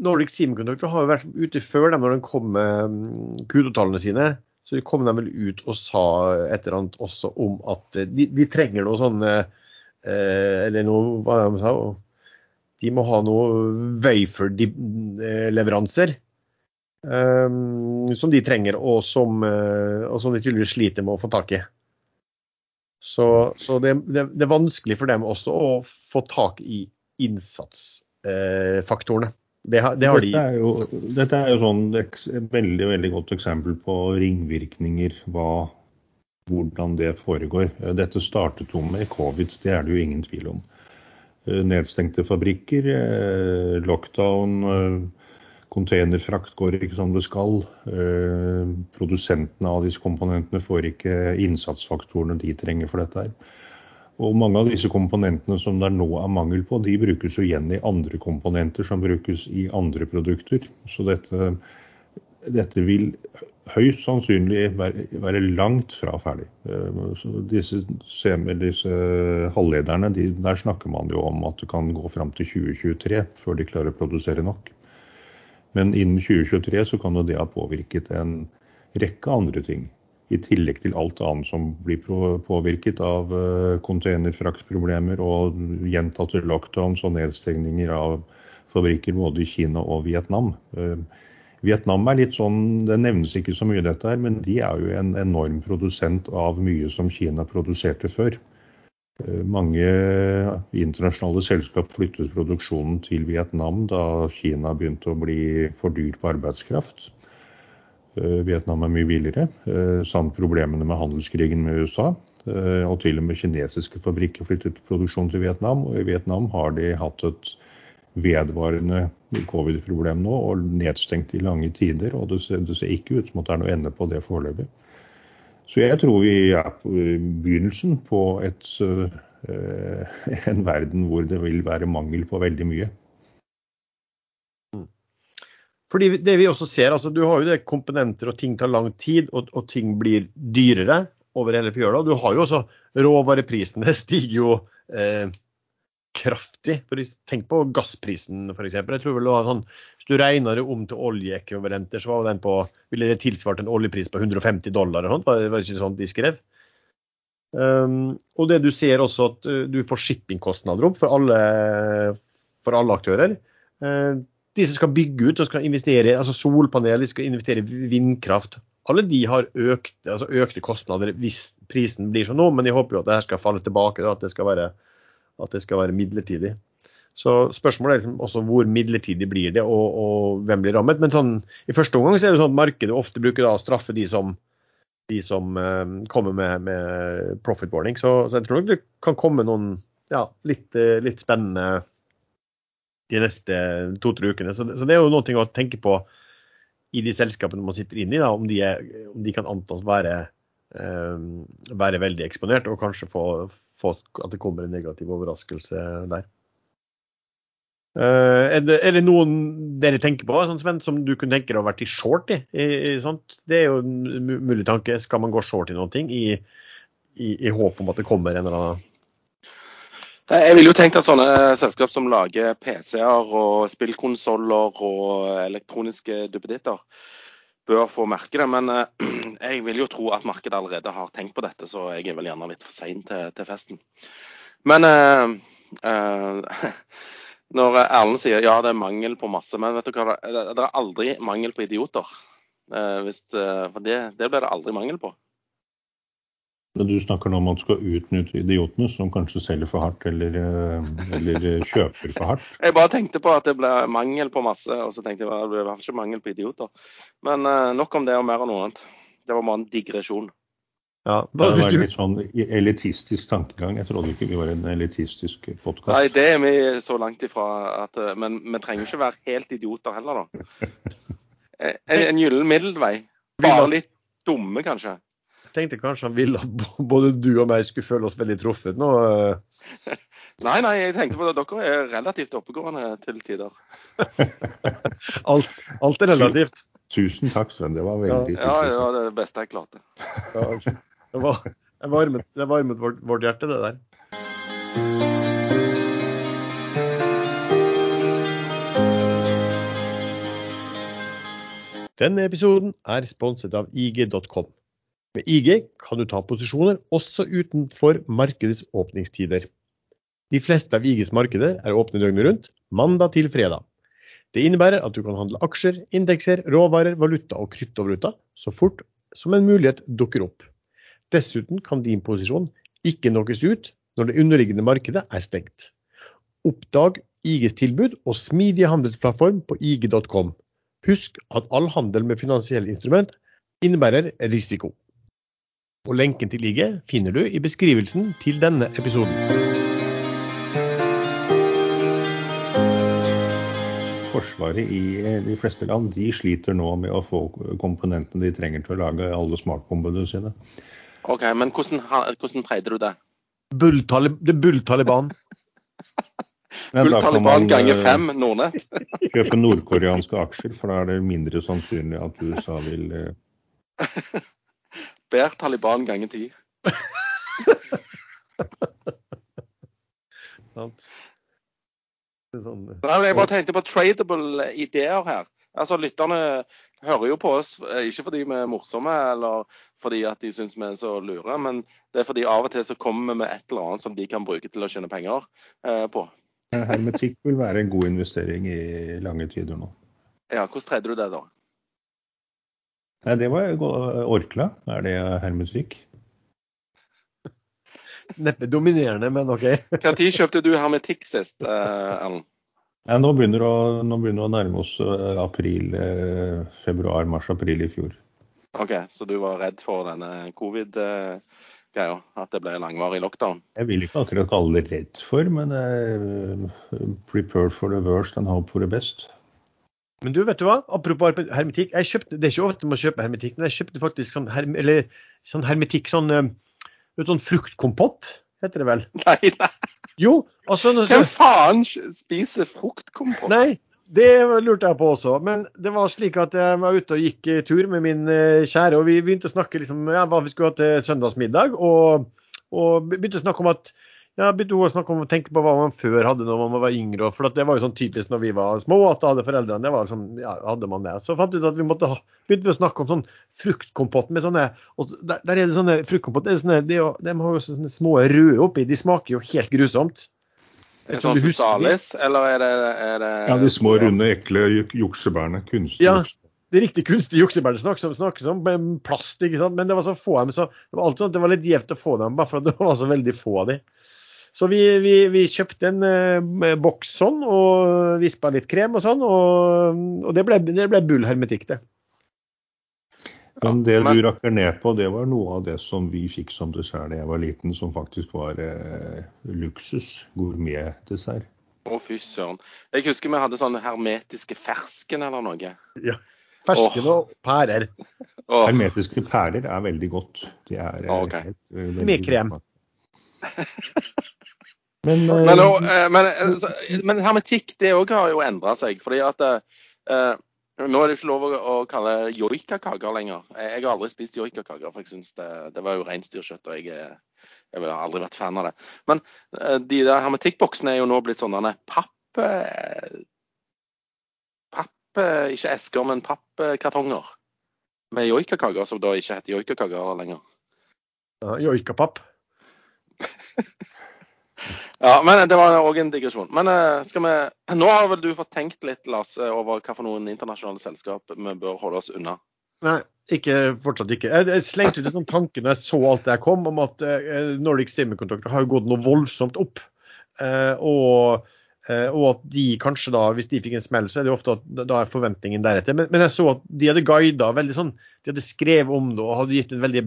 Nordic Semiconductor har jo vært ute før dem når de kom med mm, Q2-tallene sine. Så kom de vel ut og sa et eller annet også om at de, de trenger noe sånn eh, Eller noe Hva de sa de? må ha noe wafer-leveranser. Um, som de trenger, og som, uh, og som, de tydeligvis sliter med å få tak i. Så, så det, det, det, er vanskelig for dem også å få tak i innsatsfaktorene. Det har, det har dette, er jo, dette er jo sånn et veldig veldig godt eksempel på ringvirkninger, hva, hvordan det foregår. Dette startet jo med covid, det er det jo ingen tvil om. Eh, nedstengte fabrikker, eh, lockdown, eh, containerfrakt går ikke som det skal. Produsentene av disse komponentene får ikke innsatsfaktorene de trenger for dette. her. Og mange av disse komponentene som det nå er mangel på, de brukes jo igjen i andre komponenter som brukes i andre produkter. Så dette, dette vil høyst sannsynlig være, være, langt fra ferdig. Eh, så disse, disse halvlederne, de, der snakker man jo om at det kan gå fram til 2023 før de klarer å produsere nok. Men innen 2023 så kan jo det ha påvirket en rekke andre ting i tillegg til alt annet som blir påvirket av eh, containerfraktproblemer og gjentatte lockdowns og nedstengninger av fabrikker både i Kina og Vietnam. Eh, Vietnam er litt sånn, Det nevnes ikke så mye dette her, men de er jo en enorm produsent av mye som Kina produserte før. Eh, mange internasjonale selskap flyttet produksjonen til Vietnam da Kina begynte å bli for dyr på arbeidskraft. Eh, Vietnam er mye billigere. Eh, samt problemene med handelskrigen med USA. Eh, og til og med kinesiske fabrikker flyttet produksjon til Vietnam. Og i Vietnam har de hatt et vedvarende covid-problem nå og nedstengt i lange tider. Og det ser, det ser ikke ut som at det er noe ende på det foreløpig. Så jeg tror vi er på begynnelsen på et, en verden hvor det vil være mangel på veldig mye. Fordi det vi også ser, altså Du har jo det komponenter og ting tar lang tid, og, og ting blir dyrere over hele fjøla. Du har jo også råvareprisene stiger jo eh, kraftig. For Tenk på gassprisen f.eks. Jeg tror vel det var sånn, Hvis du regner det om til oljeekvivalenter, så var den på, ville det tilsvart en oljepris på 150 dollar. Og sånt, var det ikke sånn de skrev? Um, og det du ser også at uh, du får shippingkostnader opp for alle, for alle aktører. Uh, de som skal bygge ut og skal investere, altså solpanel, de skal investere vindkraft. Alle de har økt, altså økte kostnader hvis prisen blir som nå, men jeg håper jo at det her skal falle tilbake. Da, at, det skal være, at det skal være midlertidig. Så spørsmålet er liksom også hvor midlertidig blir det, og, og hvem blir rammet. Men sånn, i første omgang så er det sånn at markedet ofte bruker å straffe de som, de som uh, kommer med, med profit warning. Så, så, jeg tror nok det kan komme noen ja, litt, uh, litt spennende de neste to-tre ukene. Så, så, det er jo noe å tenke på i de selskapene man sitter inne i, da, om, de er, om de kan antas være, uh, være veldig eksponert, og kanskje få, få at det kommer en negativ overraskelse der. Uh, er, det, er, det, noen dere tenker på sånn, Sven, som du kunne tenke deg å vært i short i? i, i det er jo en mulig tanke. Skal man gå short i noen ting i, i håp om at det kommer en eller annen jeg ville jo tenkt at sånne selskap som lager PC-er og spillkonsoller og elektroniske duppeditter, bør få merke det. Men jeg vil jo tro at markedet allerede har tenkt på dette, så jeg er vel gjerne litt for sein til, til, festen. Men uh, uh, når Erlend sier ja, det er mangel på masse, men vet du hva, det er aldri mangel på idioter. Eh, hvis, for det, det blir det aldri mangel på. Du snakker nå om at du skal utnytte idiotene som kanskje selger for hardt eller, eh, eller kjøper for hardt? Jeg bare tenkte på at det ble mangel på masse, og så tenkte jeg at det ble hvertfall ikke mangel på idioter. Men uh, nok om det og mer enn noe annet. Det var bare en digresjon. Ja, det var litt sånn elitistisk tankegang. Jeg trodde ikke vi var en elitistisk podkast. Nei, det er vi så langt ifra. At, men vi trenger ikke være helt idioter heller, da. En, en gyllen middelvei. Bare litt dumme, kanskje. Tenkte kanskje han ville at både du og meg skulle føle oss veldig truffet nå. Nei, nei, jeg tenkte på det. dere er relativt oppegående til tider. alt, alt, er relativt. Tusen takk, Sven. Det var veldig ja, ja, det var det beste jeg klarte. Ja, det, var, det varmet, det varmet vårt, vårt hjerte, det der. Denne episoden er sponset av IG.com. Med IG kan du ta posisjoner også utenfor markedets åpningstider. De fleste av IGs markeder er åpne døgnet rundt, mandag til fredag. Det innebærer at du kan handle aksjer, indekser, råvarer, valuta og kryptovaluta så fort som en mulighet dukker opp. Dessuten kan din posisjon ikke knockes ut når det underliggende markedet er stengt. Oppdag IGs tilbud og smidige handelsplattform på ig.com. Husk at all handel med finansielle instrument innebærer risiko. Og Lenken til IG finner du i beskrivelsen til denne episoden. Forsvaret i de fleste land de sliter nå med å få komponentene de trenger til å lage alle smartbombene sine. OK, men hvordan, hvordan pleide du det? Bull-Taliban. Bull Bull-Taliban ganger fem, Nordnett. Kjøpe nordkoreanske aksjer, for da er det mindre sannsynlig at USA vil eh... Ber Taliban ganger ti. Sant. Sånn. Jeg bare tenkte på tradable ideer her. Altså, Lytterne hører jo på oss eh, ikke fordi vi er morsomme eller fordi at de syns vi er så lure, men det er fordi av og til så kommer vi med et eller annet som de kan bruke til å tjene penger eh, på. Hermetikk vil være en god investering i lange tider nå. Ja, Hvordan tredde du det, da? Nei, Det var Orkla. Er det hermetikk? Neppe dominerende, men OK. Når kjøpte du hermetikk sist, eh, Ellen? Ja, nå, begynner å, nå begynner å nærme oss eh, april, eh, februar, mars-april i fjor. OK, så du var redd for denne covid-greia? At det ble langvarig lockdown? Jeg vil ikke akkurat kalle det redd for, men uh, prepare for the worst and hope for the best. Men du, vet du hva? Apropos hermetikk. jeg Kjøpte, det er ikke ofte man kjøper hermetikk, men jeg kjøpte faktisk sånn, her, eller, sånn hermetikk, sånn, sånn fruktkompott, heter det vel? Nei, nei. Jo, altså Hvem faen spiser fruktkompott? Nei, det lurte jeg på også. Men det var slik at jeg var ute og gikk tur med min eh, kjære, og vi begynte å snakke liksom, ja, hva vi skulle ha til søndagsmiddag. Og, og begynte å snakke om at Ja, begynte hun å snakke om å tenke på hva man før hadde når man var yngre. For det var jo sånn typisk når vi var små, at da hadde foreldrene det var sånn, ja, hadde man det. Så fant vi ut at vi måtte ha, begynte vi å snakke om sånn fruktkompott med sånne og der, der er det sånne fruktkompott, det er sånne, det er De har jo sånne små røde oppi. De smaker jo helt grusomt. Er det sånn Fusalis, eller er det, er det Ja, de små, runde, ekle juksebærene. Kunstige. Ja, det riktig kunstige juksebærene snakkes om, snakkes om plast, ikke sant. Men det var så få av dem, så det var alltid sånn at det var litt gjevt å få dem, bare for at det var så veldig få av dem. Så vi, vi, vi kjøpte en eh, boks sånn, og vispa litt krem og sånn, og, og det, ble, det ble bull hermetikk, det. Men det du rakker ned på, det var noe av det som vi fikk som dessert da jeg var liten, som faktisk var eh, luksus. Gourmetdessert. Å, fy søren. Jeg husker vi hadde sånne hermetiske fersken eller noe. Ja. Fersken og pærer. Oh. Hermetiske pærer er veldig godt. De er eh, Ok. helt, veldig Med krem. Men, eh, Men, og, eh, men, eh, men hermetikk det òg har jo endra seg. fordi at eh, Nå er det ikke lov å, å kalle joikakaker lenger. Jeg, har aldri spist joikakaker, for jeg syns det, det var jo reinsdyrkjøtt. og jeg, jeg har aldri vært fan av det. Men eh, de der hermetikkboksene er jo nå blitt sånne papp... eh, Papp eh, Ikke esker, men pappkartonger. Med joikakaker, som da ikke heter joikakaker lenger. Ja, Joikapapp. Ja, men det var òg en digresjon. Men eh, skal vi Nå har vel du fått tenkt litt, Lars, over hva for noen internasjonale selskap vi bør holde oss unna? Nei, ikke, fortsatt ikke. Jeg, jeg slengte ut en sånn tanke når jeg så alt det jeg kom, om at eh, Nordic Semiconductor har gått noe voldsomt opp. Eh, og, eh, og at de kanskje da, hvis de fikk en smell, så er det ofte at da er forventningen deretter. Men, men jeg så at de hadde guida veldig sånn, de hadde skrevet om det og hadde gitt en veldig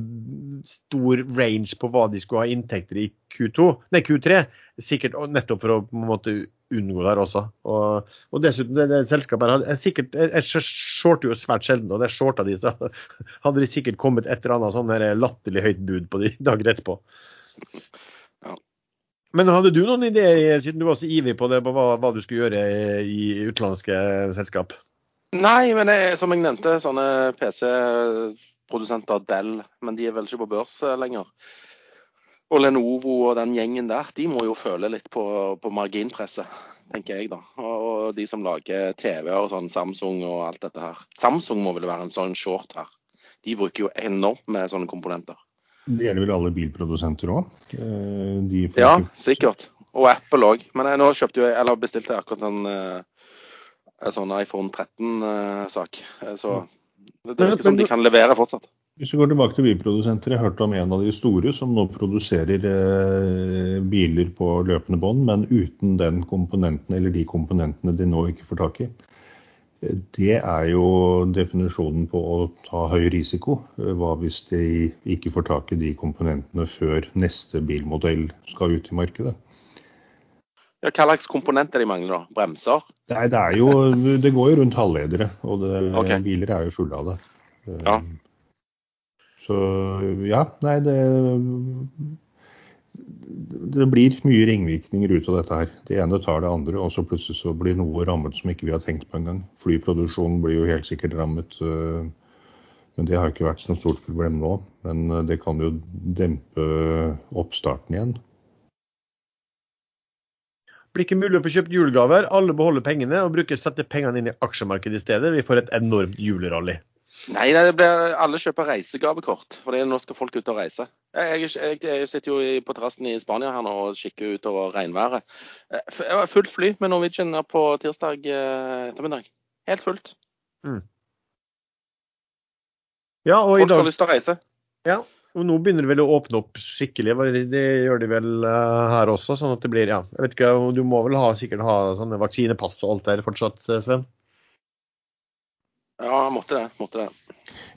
stor range på hva de skulle ha inntekter i Q2, nei Q3. Sikkert nettopp for å på en måte unngå der også. Og, og dessuten, det, det selskapet her er sikkert jeg shorter jo svært sjelden, og det shorta de, så hadde de sikkert kommet et eller annet sånn latterlig høyt bud på de dager etterpå. Men hadde du noen ideer, siden du var så ivrig på det, på hva, hva du skulle gjøre i utenlandske selskap? Nei, men jeg, som jeg nevnte, sånne PC-produsenter, Dell, men de er vel ikke på børs eh, lenger. Og Lenovo og den gjengen der, de må jo føle litt på, på marginpresset, tenker jeg da. Og, de som lager TV og sånn, Samsung og alt dette her. Samsung må vel være en sånn short her. De bruker jo enormt med sånne komponenter. Det gjelder vel alle bilprodusenter òg? Ja, sikkert. Og Apple òg. Men jeg, nå kjøpte jeg, eller bestilte jeg akkurat en, eh, en sånn iPhone 13-sak. Så det virker som de kan levere fortsatt. Hvis vi går tilbake til bilprodusenter, jeg hørte om en av de store som nå produserer eh, biler på løpende bånd, men uten den komponenten eller de komponentene de nå ikke får tak i. Det er jo definisjonen på å ta høy risiko. Hva hvis de ikke får tak i de komponentene før neste bilmodell skal ut i markedet? Ja, hva slags komponenter de mangler da? Bremser? Nei, det, er jo, det går jo rundt halvledere, og det, okay. biler er jo fulle av det. Ja. Så ja, nei det Det blir mye ringvirkninger ut av dette her. Det ene tar det andre, og så plutselig så blir noe rammet som ikke vi har tenkt på engang. Flyproduksjonen blir jo helt sikkert rammet. eh, Men det har ikke vært noe stort problem nå. Men eh, det kan jo dempe oppstarten igjen. Blir ikke mulig å få kjøpt julegaver. Alle beholder pengene og bruker sette pengene inn i aksjemarkedet i stedet. Vi får et enormt julerally. Nei, det blir, alle kjøper reisegavekort, for nå skal folk ut og reise. Jeg, jeg, jeg sitter jo på terrassen i Spania her nå og kikker utover regnværet. Eh, fullt fly med Norwegian på tirsdag eh, ettermiddag. Helt fullt. Ja, og i Folk har lyst til å reise. Ja, og nå begynner det vel å åpne opp skikkelig. Det gjør de vel eh, her også. sånn at det blir, ja, jeg vet ikke, Du må vel ha, sikkert ha sånne vaksinepass og alt der fortsatt, Sven? Ja, måtte det. Måtte det.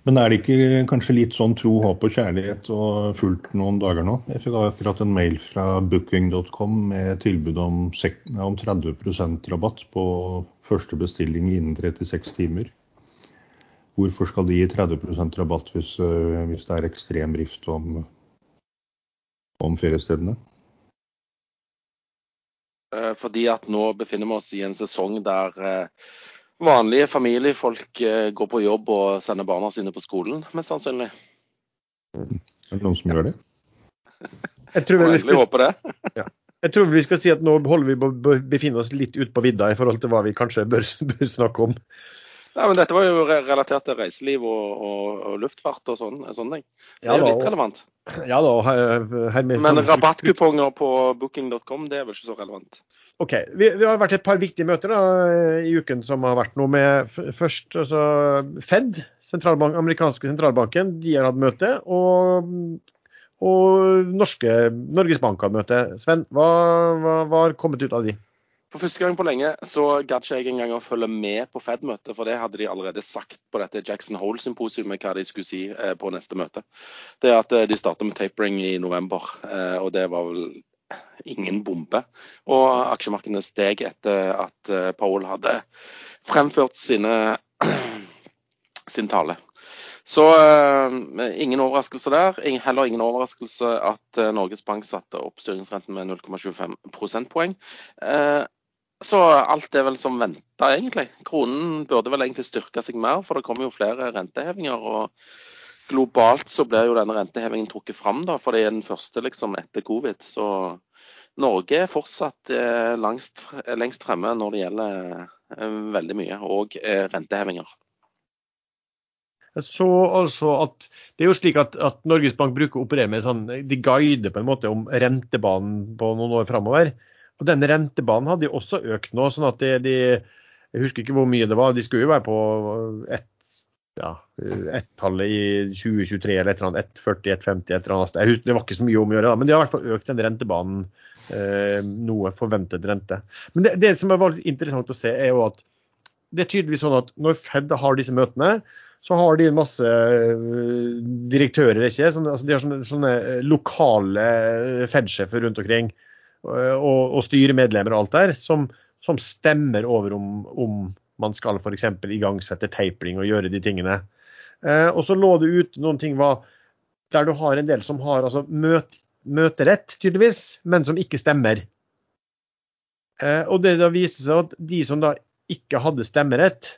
Men er det ikke kanskje litt sånn tro, håp og kjærlighet og fullt noen dager nå? Jeg fikk akkurat en mail fra booking.com med tilbud om, om 30% rabatt på første bestilling innen 36 timer. Hvorfor skal de gi 30% rabatt hvis, øh, hvis det er ekstrem rift om, om feriestedene? Eh, Fordi at nå befinner vi oss i en sesong der eh, vanlige familiefolk eh, går på jobb og sender barna sine på skolen, mest sannsynlig. Er det noen som gjør det? Jeg tror vi skal, det. Jeg tror vi skal si at nå holder vi på å befinne oss litt ute på vidda i forhold til hva vi kanskje bør, bør snakke om. Ja, men Dette var jo relatert til reiseliv og, og, og luftfart og sånn, sånne ting. Det Ja er jo litt relevant. Ja da, her, her med, Men rabattkuponger på booking.com, det er vel ikke så relevant? OK. Vi, vi har vært et par viktige møter da, i uken som har vært noe med først altså Fed, sentralbank, amerikanske sentralbanken, de har hatt møte. Og, og norske, Norges Bank har møte. Sven, hva har kommet ut av de? For første gang på lenge så gadd ikke jeg engang å følge med på Fed-møtet, for det hadde de allerede sagt på dette Jackson Hole-symposiumet hva de skulle si eh, på neste møte. Det er at eh, de starter med tapering i november, eh, og det var vel ingen bombe. Og aksjemarkedene steg etter at eh, Powell hadde fremført sine, sin tale. Så eh, ingen overraskelse der. Heller ingen overraskelse at eh, Norges Bank satte opp styringsrenten med 0,25 prosentpoeng. Så alt er vel som venta, egentlig. Kronen burde vel egentlig styrke seg mer, for det kommer jo flere rentehevinger. og Globalt så blir jo denne rentehevingen trukket fram, da, for det er den første liksom etter covid. Så Norge er fortsatt eh, langst, lengst fremme når det gjelder eh, veldig mye, og eh, rentehevinger. Så altså at det er jo slik at, at Norges Bank bruker å operere med sånn De guider på en måte om rentebanen på noen år framover. Og den rentebanen hadde jo også økt nå. sånn at de, de Jeg husker ikke hvor mye det var. De skulle jo være på ett ja, ett-tallet i 2023 eller et eller annet. 1,40, 1,50, et eller annet. Jeg husker, det var ikke så mye om å gjøre, da, men de har i hvert fall økt den rentebanen eh, noe forventet rente. Men det, det som er veldig interessant å se, er jo at det er tydeligvis sånn at når Fed har disse møtene, så har de en masse øh, direktører, ikke? Sånne, altså de har sånne, sånne lokale øh, Fed-sjefer rundt omkring, og, og styremedlemmer og alt der, som, som stemmer over om, om man skal f.eks. igangsette tapering og gjøre de tingene. Eh, og så lå det ute noen ting hva, der du har en del som har altså, møt, møterett, tydeligvis, men som ikke stemmer. Eh, og det da viste seg at de som da ikke hadde stemmerett,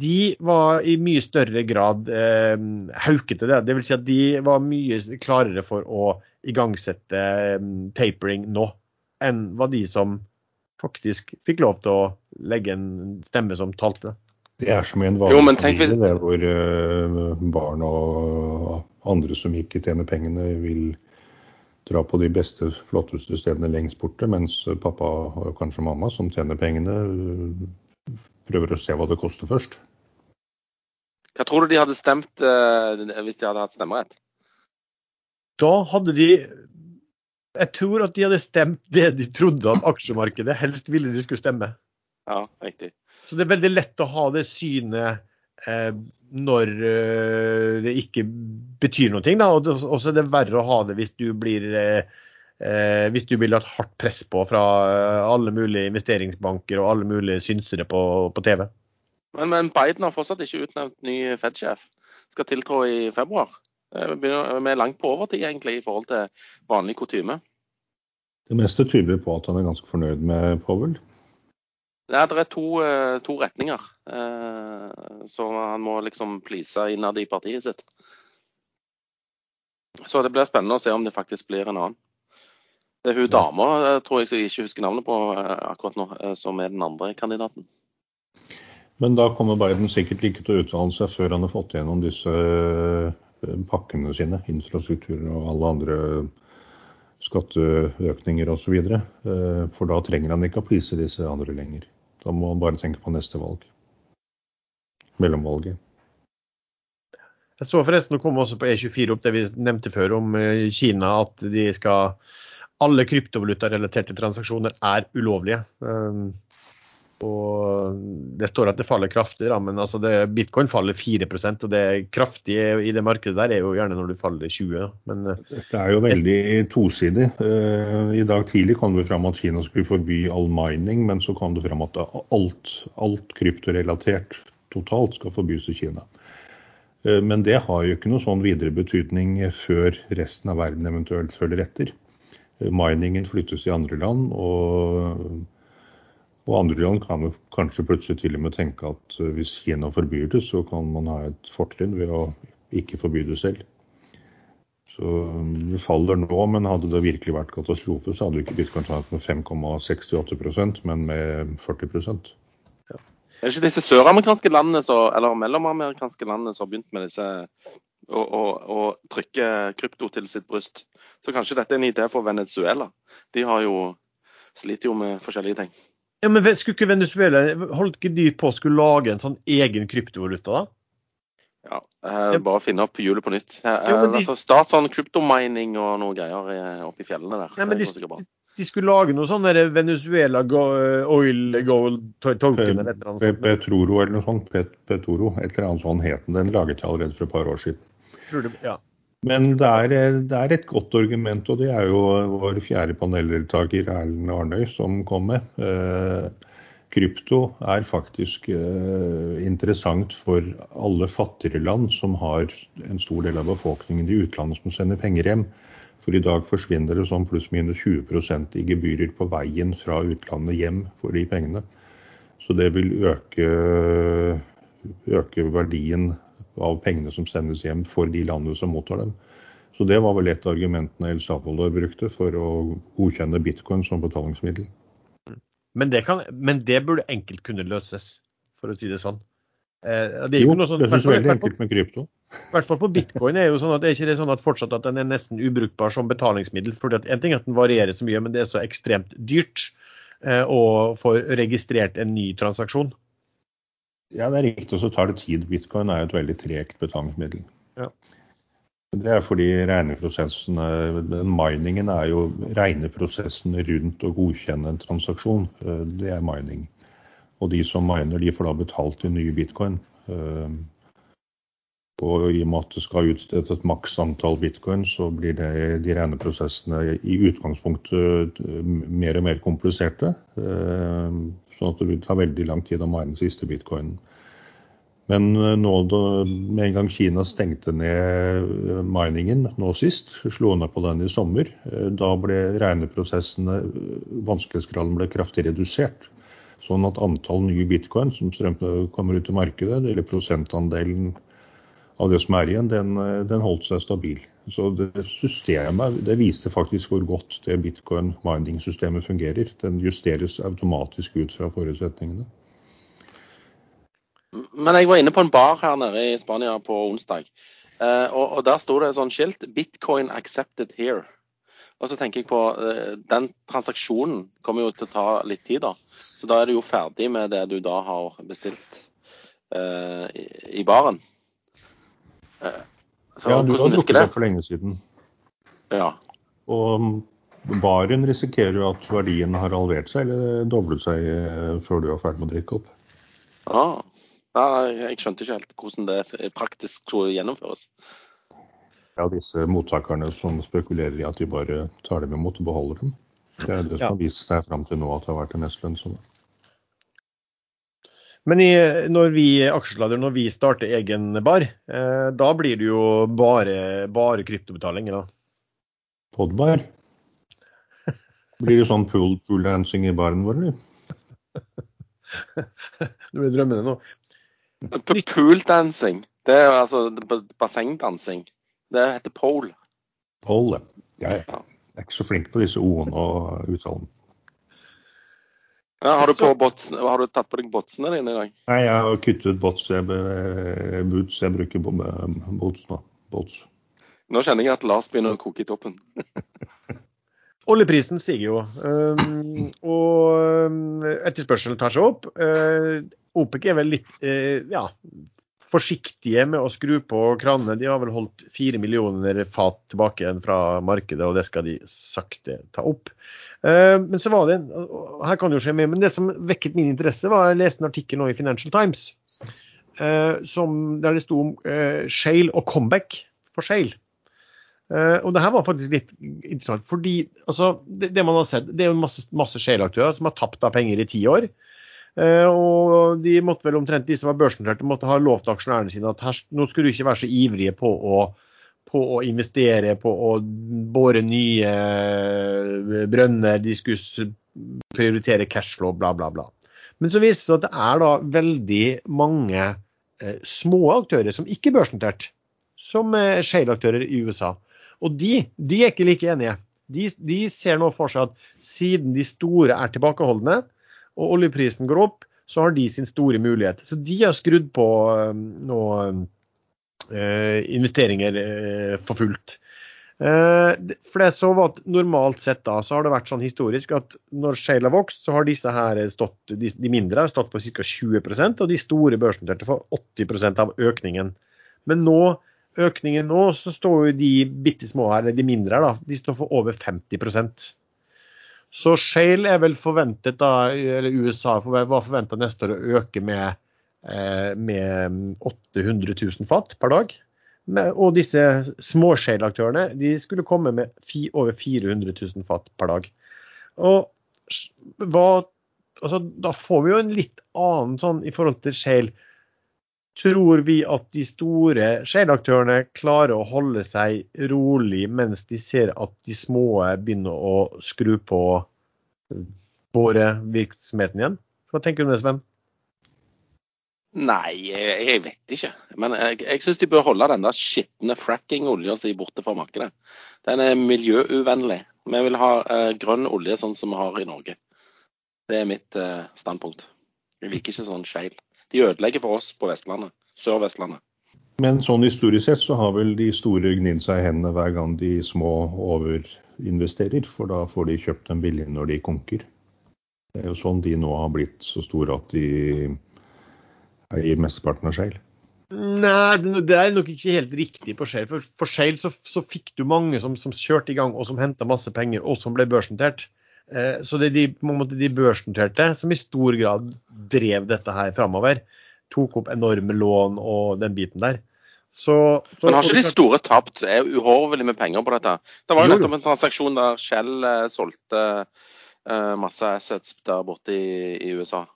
de var i mye større grad eh, haukete. Det. vil si at de var mye klarere for å igangsette eh, tapering nå, enn var de som faktisk fikk lov til å legge en stemme som talte. Det er som i en Jo, vanlig familie, det hvor eh, barn og andre som ikke tjener pengene, vil dra på de beste, flotteste stedene lengst borte, mens pappa og kanskje mamma, som tjener pengene, prøver å se hva det koster først. Hva tror du de hadde stemt eh, hvis de hadde hatt stemmerett? Da hadde de Jeg tror at de hadde stemt det de trodde at aksjemarkedet helst ville de skulle stemme. Ja, riktig. Så det er veldig lett å ha det synet eh, når eh, det ikke betyr noe. Da. Og så er det verre å ha det hvis du blir eh, eh, hvis du blir lagt hardt press på fra eh, alle mulige investeringsbanker og alle mulige synsere på, på TV. Men, men Biden har fortsatt ikke utnevnt ny Fed-sjef. Skal tiltrå i februar. Eh, Vi begynner- vi er langt på overtid egentlig i forhold til vanlig kutyme. Det meste tyder på at han er ganske fornøyd med Powell. Ja, det er to, eh, to retninger. eh, Så han må liksom please innad i partiet sitt. Så det blir spennende å se om det faktisk blir en annen. Det er hun dama, eh, tror jeg, som jeg ikke husker navnet på eh, akkurat nå, eh, som er den andre kandidaten. Men da kommer Biden sikkert ikke til å uttale seg før han har fått gjennom disse eh, pakkene sine, infrastruktur og alle andre skatteøkninger osv. Eh, For da trenger han ikke å please disse andre lenger. Da må han bare tenke på neste valg. Mellomvalget. Jeg så forresten det kom også på E24 opp det vi nevnte før om eh, Kina, at de skal alle kryptovalutarelaterte transaksjoner er ulovlige. Og Det står at det faller kraftig, da, men altså det, bitcoin faller 4% og det kraftige i det markedet der er jo gjerne når du faller 20 da. Men eh, Det er jo veldig tosidig. Eh, I dag tidlig kom det fram at Kina skulle forby all mining, men så kom det fram at alt, alt kryptorelatert totalt skal forbys i Kina. Eh, Men det har jo ikke noe sånn videre betydning før resten av verden eventuelt følger etter. Miningen flyttes i andre land, og, og andre land kan kanskje plutselig til og med tenke at eh, hvis Kina forbyr det, så kan man ha et fortrinn ved å ikke forby det selv. Så det faller nå, men hadde det virkelig vært katastrofe, så hadde ikke bitcoin tatt med 5,68% men med 40 Er det ikke disse søramerikanske landene så, eller mellomamerikanske landene som har begynt med disse å, å, å trykke krypto til sitt bryst? Så kanskje dette er en idé for Venezuela? De har jo, sliter jo med forskjellige ting. Ja, men Skulle ikke Venezuela holdt ikke de på å skulle lage en sånn egen kryptovaluta? da? Ja, eh, Bare finne opp hjulet på nytt. Eh, de- altså, Start sånn kryptomining og noe greier eh, oppe i fjellene der. Ja, men de, sikkert bra. de skulle lage noe sånn Venezuela go, oil gold token eller et eller annet sånt. Petroro eller noe sånt. Pet, Petoro, et eller annet sånt het den. Den laget jeg allerede for et par år siden. Tror du, ja. Men det er, det er et godt argument, og det er jo vår fjerde paneldeltaker Erlend Arnøy som kom med. Eh, krypto er faktisk eh, interessant for alle fattigere land som har en stor del av befolkningen i utlandet som sender penger hjem. For i dag forsvinner det sånn pluss-minus 20% i gebyrer på veien fra utlandet hjem for de pengene. Så det vil øke, øke verdien av pengene som sendes hjem for de landene som mottar dem. Så det var vel et av argumentene El Salvador brukte for å godkjenne bitcoin som betalingsmiddel. Men, det kan, men det burde enkelt kunne løses, for å si det sånn. Eh, det er jo Jo, sånn, det synes jeg er veldig enkelt med krypto. I hvert fall på bitcoin er jo sånn at, er ikke det sånn at fortsatt at den er nesten ubrukbar som betalingsmiddel. fordi at En ting er at den varierer så mye, men det er så ekstremt dyrt eh, å få registrert en ny transaksjon. Ja, det er riktig, og så tar det tid. Bitcoin er jo et veldig tregt betalingsmiddel. Ja. Det er fordi regneprosessene, miningen er jo regneprosessen rundt å godkjenne en transaksjon. Eh, Det er mining. Og de som miner, de får da betalt i nye bitcoin. Eh, Og i og med at det skal utstedes et maks antall bitcoin, så blir det, de regneprosessene i utgangspunktet eh, mer og mer kompliserte. Sånn at det vil ta veldig lang tid å mine den siste bitcoinen. Men eh, nå med en gang Kina stengte ned eh, miningen nå sist, slo ned på den i sommer, eh, da ble regneprosessene, vanskelighetsgraden ble kraftig redusert. Sånn at antall nye bitcoin som kommer ut i markedet, eller prosentandelen av det som er igjen, den, den holdt seg stabil. Så det systemet det viste faktisk hvor godt det bitcoin mining-systemet fungerer. Den justeres automatisk ut fra forutsetningene. Men jeg var inne på en bar her nede i Spania på onsdag. Eh, og, og der sto det et sånt skilt 'Bitcoin accepted here'. Og så tenker jeg på eh, Den transaksjonen kommer jo til å ta litt tid, da. Så da er du jo ferdig med det du da har bestilt eh, i, i baren. Så Ja, du har lukket drukket det? det for lenge siden. Ja. Og baren risikerer jo at verdien har halvert seg eller doblet seg eh, før du er ferdig med å drikke opp. Ja. Jeg skjønte ikke helt hvordan det praktisk skulle gjennomføres. Ja, disse mottakerne som spekulerer i at de bare tar dem imot og beholder dem. Det er det som Ja. har vist seg fram til nå at det har vært det mest lønnsomme. Men i, når vi aksjesladder, når vi starter egen bar, eh, da blir det jo bare, bare kryptobetaling. Da. Podbar. Blir det sånn pool, pool dancing i baren vår, eller? du blir drømmende nå. Pool Pooldancing. Det er altså bassengdansing. Det heter pole. Pole. ja. Jeg er ikke så flink på disse o-ene og uttalene. Ja, har, du botsene, har du tatt på deg botsene dine i dag? Nei, jeg har kuttet bots. Jeg, boots, jeg bruker bo- bots nå. Bots. Nå kjenner jeg at Lars begynner å koke i toppen. Oljeprisen stiger jo, um, og um, etterspørselen tar seg opp. Uh, OPEC er vel litt uh, ja, forsiktige med å skru på kranene. De har vel holdt fire millioner fat tilbake igjen fra markedet, og det skal de sakte ta opp. Uh, men så var det, her kan det jo skje mye, men det som vekket min interesse, var jeg leste en artikkel nå i Financial Times uh, som, der det sto om uh, shale og comeback for shale. Eh, og det her var faktisk litt interessant, fordi altså, det, det man har sett, det er jo masse, masse shale-aktører som har tapt av penger i ti år. Uh, og de måtte vel omtrent, de som var børsnoterte, måtte ha lovt aksjonærene sine at her, nå skulle du ikke være så ivrige på å, på å investere, på å bore nye eh, brønner, de skulle prioritere cashflow, bla, bla, bla. Men så viser det seg at det er da veldig mange eh, små aktører som ikke er børsnotert, som er shale-aktører i USA. Og de, de er ikke like enige. De, de, ser nå for seg at siden de store er tilbakeholdne, og oljeprisen går opp, så har de sin store mulighet. Så de har skrudd på nå investeringer for fullt. Eh, for det så var at Normalt sett da, så har det vært sånn historisk at når Shale har vokst, så har disse her stått, de, mindre har stått for ca. 20% og de store børsnoterte for 80% av økningen. Men nå, økningen nå, så står jo de bitte små her, eller de mindre her, da, de står for over 50% Så Shale er vel forventet da, eller USA var forventa neste år å øke med, eh, med 800 000 fat per dag. Og disse småshale-aktørene de skulle komme med over 400 000 fat per dag. Og hva, altså, Da får vi jo en litt annen sånn i forhold til shale. Tror vi at de store shale-aktørene klarer å holde seg rolig mens de ser at de små begynner å skru på borevirksomheten igjen? Hva tenker du om det, Sven? Nei, jeg, jeg vet ikke. Men jeg, jeg syns de bør holde den der skitne fracking-olja si borte fra markedet. Den er miljøuvennlig. Vi vil ha eh, grønn olje sånn som vi har i Norge. Det er mitt eh, standpunkt. Jeg liker ikke sånn skeil. De ødelegger for oss på Vestlandet. Sør-Vestlandet. Men sånn historisk sett så har vel de store gnidd seg i hendene hver gang de små overinvesterer, for da får de kjøpt dem billig når de konker. Det er jo sånn de nå har blitt så store at de i mesteparten av Shale? Nei, det er nok ikke helt riktig på Shale. For, for Shale så, så, fikk du mange som, som kjørte i gang og som henta masse penger, og som ble børsnotert. Eh, så det er de, måte, de børsnoterte som i stor grad drev dette her framover. Tok opp enorme lån og den biten der. Så, så, Men har ikke de store tapt er uhorvelig med penger på dette? Det var jo nettopp en transaksjon der Shell eh, solgte eh, masse assets der borte i, i USA.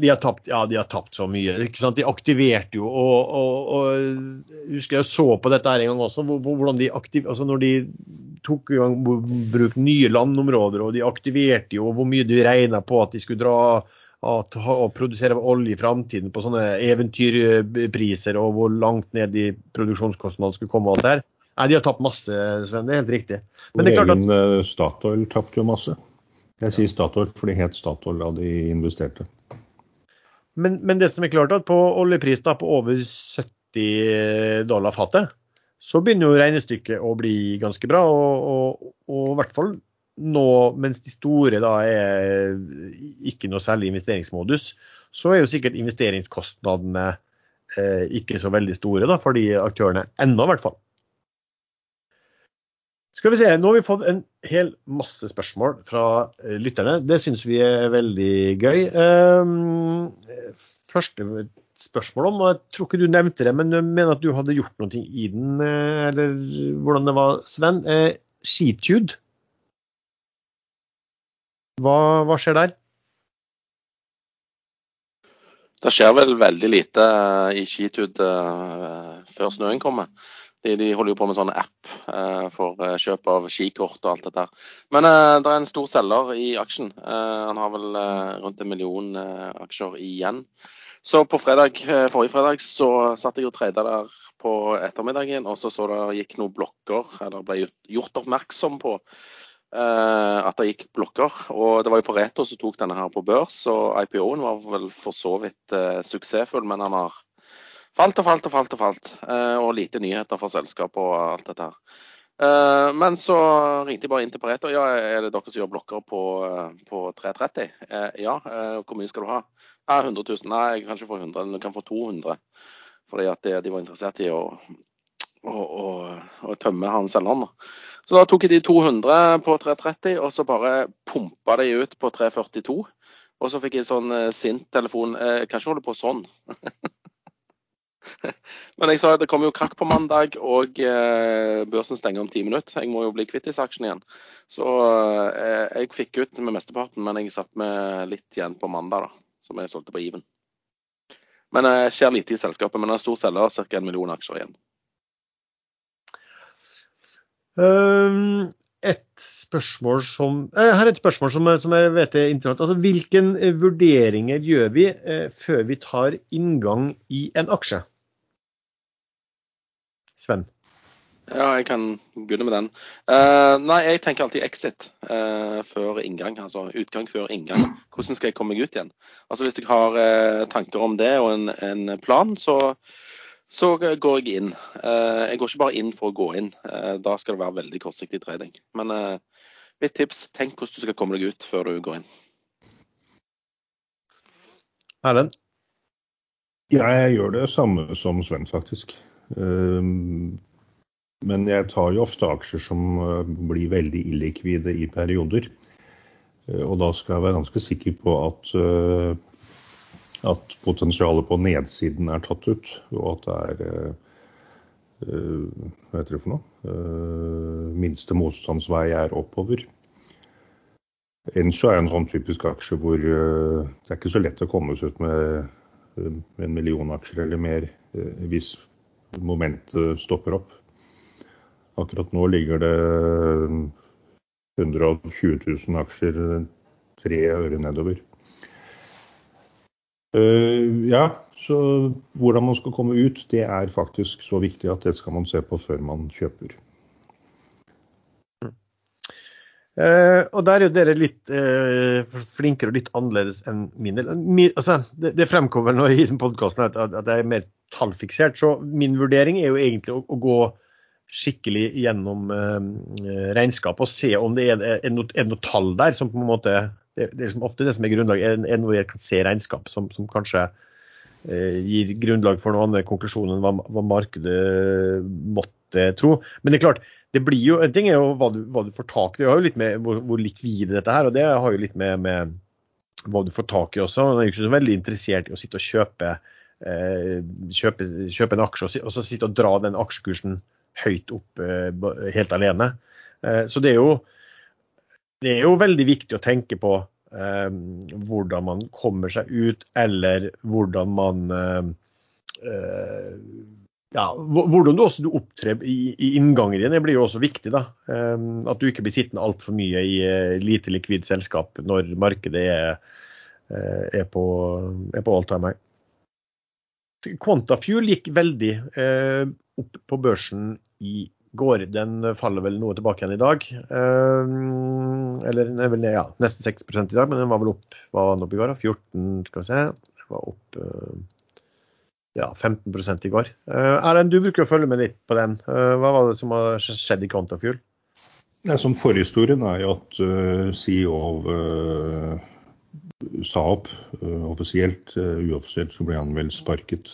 De har tapt, ja, de har tapt så mye. ikke sant? De aktiverte jo og, og, og husker jeg så på dette her en gang også, hvordan de aktiv, altså når de tok i gang bruk nye landområder, og de aktiverte jo hvor mye de regna på at de skulle dra og produsere olje i framtiden på sånne eventyrpriser, og hvor langt ned i produksjonskostnadene skulle komme. og alt der. Nei, De har tapt masse, Sven. Det er helt riktig. Men det er klart at... Statoil tapte jo masse. Jeg sier Statoil, for det het Statoil da de investerte. Men, men, det som er klart at på oljepris da, på over 70 dollar fatet, så begynner jo regnestykket å bli ganske bra. Og, og, i hvert fall nå mens de store da er ikke noe særlig investeringsmodus, så er jo sikkert investeringskostnadene eh, ikke så veldig store da, for de aktørene ennå, i hvert fall. Skal vi se, Nå har vi fått en hel masse spørsmål fra eh, lytterne. Det syns vi er veldig gøy. Um, første spørsmål om, og jeg tror ikke du nevnte det, men jeg mener at du hadde gjort noe i den, eh, eller hvordan det var, Sven. Eh, Skitude. Hva, hva skjer der? Det skjer vel veldig lite i Skitude før snøen kommer. De, de, holder jo på med sånn app eh, for eh, kjøp av skikort og alt dette. Men eh, det er en stor selger i aksjen. Eh, han har vel eh, rundt en million eh, aksjer igjen. Så på fredag, forrige fredag så satt jeg og tredje der på ettermiddagen, og så så det gikk noen blokker, eller ble gjort oppmerksom på at det gikk blokker. Og det var jo på Reto som tok denne her på børs, og IPO-en var vel for så vidt suksessfull, men han har Falt og falt og falt og falt. Eh, og lite nyheter for selskapet og alt dette her. Eh, men så ringte jeg bare inn til Pareto. Ja, er det dere som gjør blokker på, eh, på 330? Ja. Hvor mye skal du ha? Ja, 100 000. Nei, jeg kan ikke få 100, men du kan få 200. Fordi at de var interessert i å, å, å, å tømme han selgeren. Så da tok jeg de 200 på 330, og så bare pumpa de ut på 342. Og så fikk jeg sånn sint telefon. Kan ikke holde på sånn. Men jeg sa at det kommer jo krakk på mandag, og eh, børsen stenger om ti minutter. Jeg må jo bli kvitt disse aksjene igjen. Så eh, jeg fikk ut med mesteparten, men jeg satt med litt igjen på mandag, da, som jeg solgte på Even. Men det eh, skjer lite i selskapet. Men det er stor selger, ca. en million aksjer igjen. Um, et spørsmål som, her er et spørsmål som, som jeg vet er interessant. Altså, hvilke vurderinger gjør vi eh, før vi tar inngang i en aksje? Sven? Ja, jeg kan begynne med den. Uh, nei, jeg tenker alltid exit uh, før inngang. Altså utgang før inngang. Hvordan skal jeg komme meg ut igjen? Altså Hvis jeg har uh, tanker om det og en, en plan, så, så, går jeg inn. jeg går ikke bare inn for å gå inn. da skal det være veldig kortsiktig trading. Men mitt tips, tenk hvordan du skal komme deg ut før du går inn. Erlend? Ja, jeg gjør det samme som Sven, faktisk. Um, men jeg tar jo ofte aksjer som eh, blir veldig illikvide i perioder. Eh, og da skal jeg være ganske sikker på at, eh, at potensialet på nedsiden er tatt ut, og at det er hva heter det for noe? Minste motstandsvei er oppover. Enso er en sånn typisk aksje hvor det er ikke så lett å komme seg ut med en million aksjer eller mer hvis momentet stopper opp. Akkurat nå ligger det 120 000 aksjer tre øre nedover. Uh, ja, så hvordan man skal komme ut, det er faktisk så viktig at det skal man se på før man kjøper. Uh, og der er jo dere litt uh, flinkere og litt annerledes enn min Altså, det, det, fremkommer nå i podkasten at, at, jeg er mer tallfiksert. Så min vurdering er jo egentlig å, å gå skikkelig gjennom uh, regnskapet og se om det er, er, noe, er, noe, tall der som på en måte det, det er ofte det som er grunnlaget, er, noe jeg kan se regnskap som, som kanskje gir grunnlag for noen andre konklusjoner enn hva, hva, markedet måtte tro. Men det er klart, det blir jo, en ting er jo hva du, hva du får tak i. Det har jo litt med hvor, hvor likvide dette her, og det har jo litt med, med hva du får tak i også. Man er jo ikke så veldig interessert i å sitte og kjøpe, eh, kjøpe, kjøpe en aksje og, og så sitte og dra den aksjekursen høyt opp eh, helt alene. Eh, så det er, jo, det er jo veldig viktig å tenke på eh, hvordan man kommer seg ut, eller hvordan man ja, Hvordan du du opptrer i, i inngangen din, blir jo også viktig. da, At du ikke blir sittende altfor mye i lite likvid selskap når markedet er, er på, er på all time high. Quantafuel gikk veldig opp på børsen i går. Den faller vel noe tilbake igjen i dag. Eh, eller den er vel ja, nesten 6 i dag, men den var vel opp hva var den opp i går? da? 14, skal vi se. Den var opp ja, 15 i går. Eh, Erlend, du bruker å følge med litt på den. Hva var det som har skjedd i Quantafuel? Ja, som Forhistorien er jo at CEO av sa opp offisielt. uoffisielt så ble han vel sparket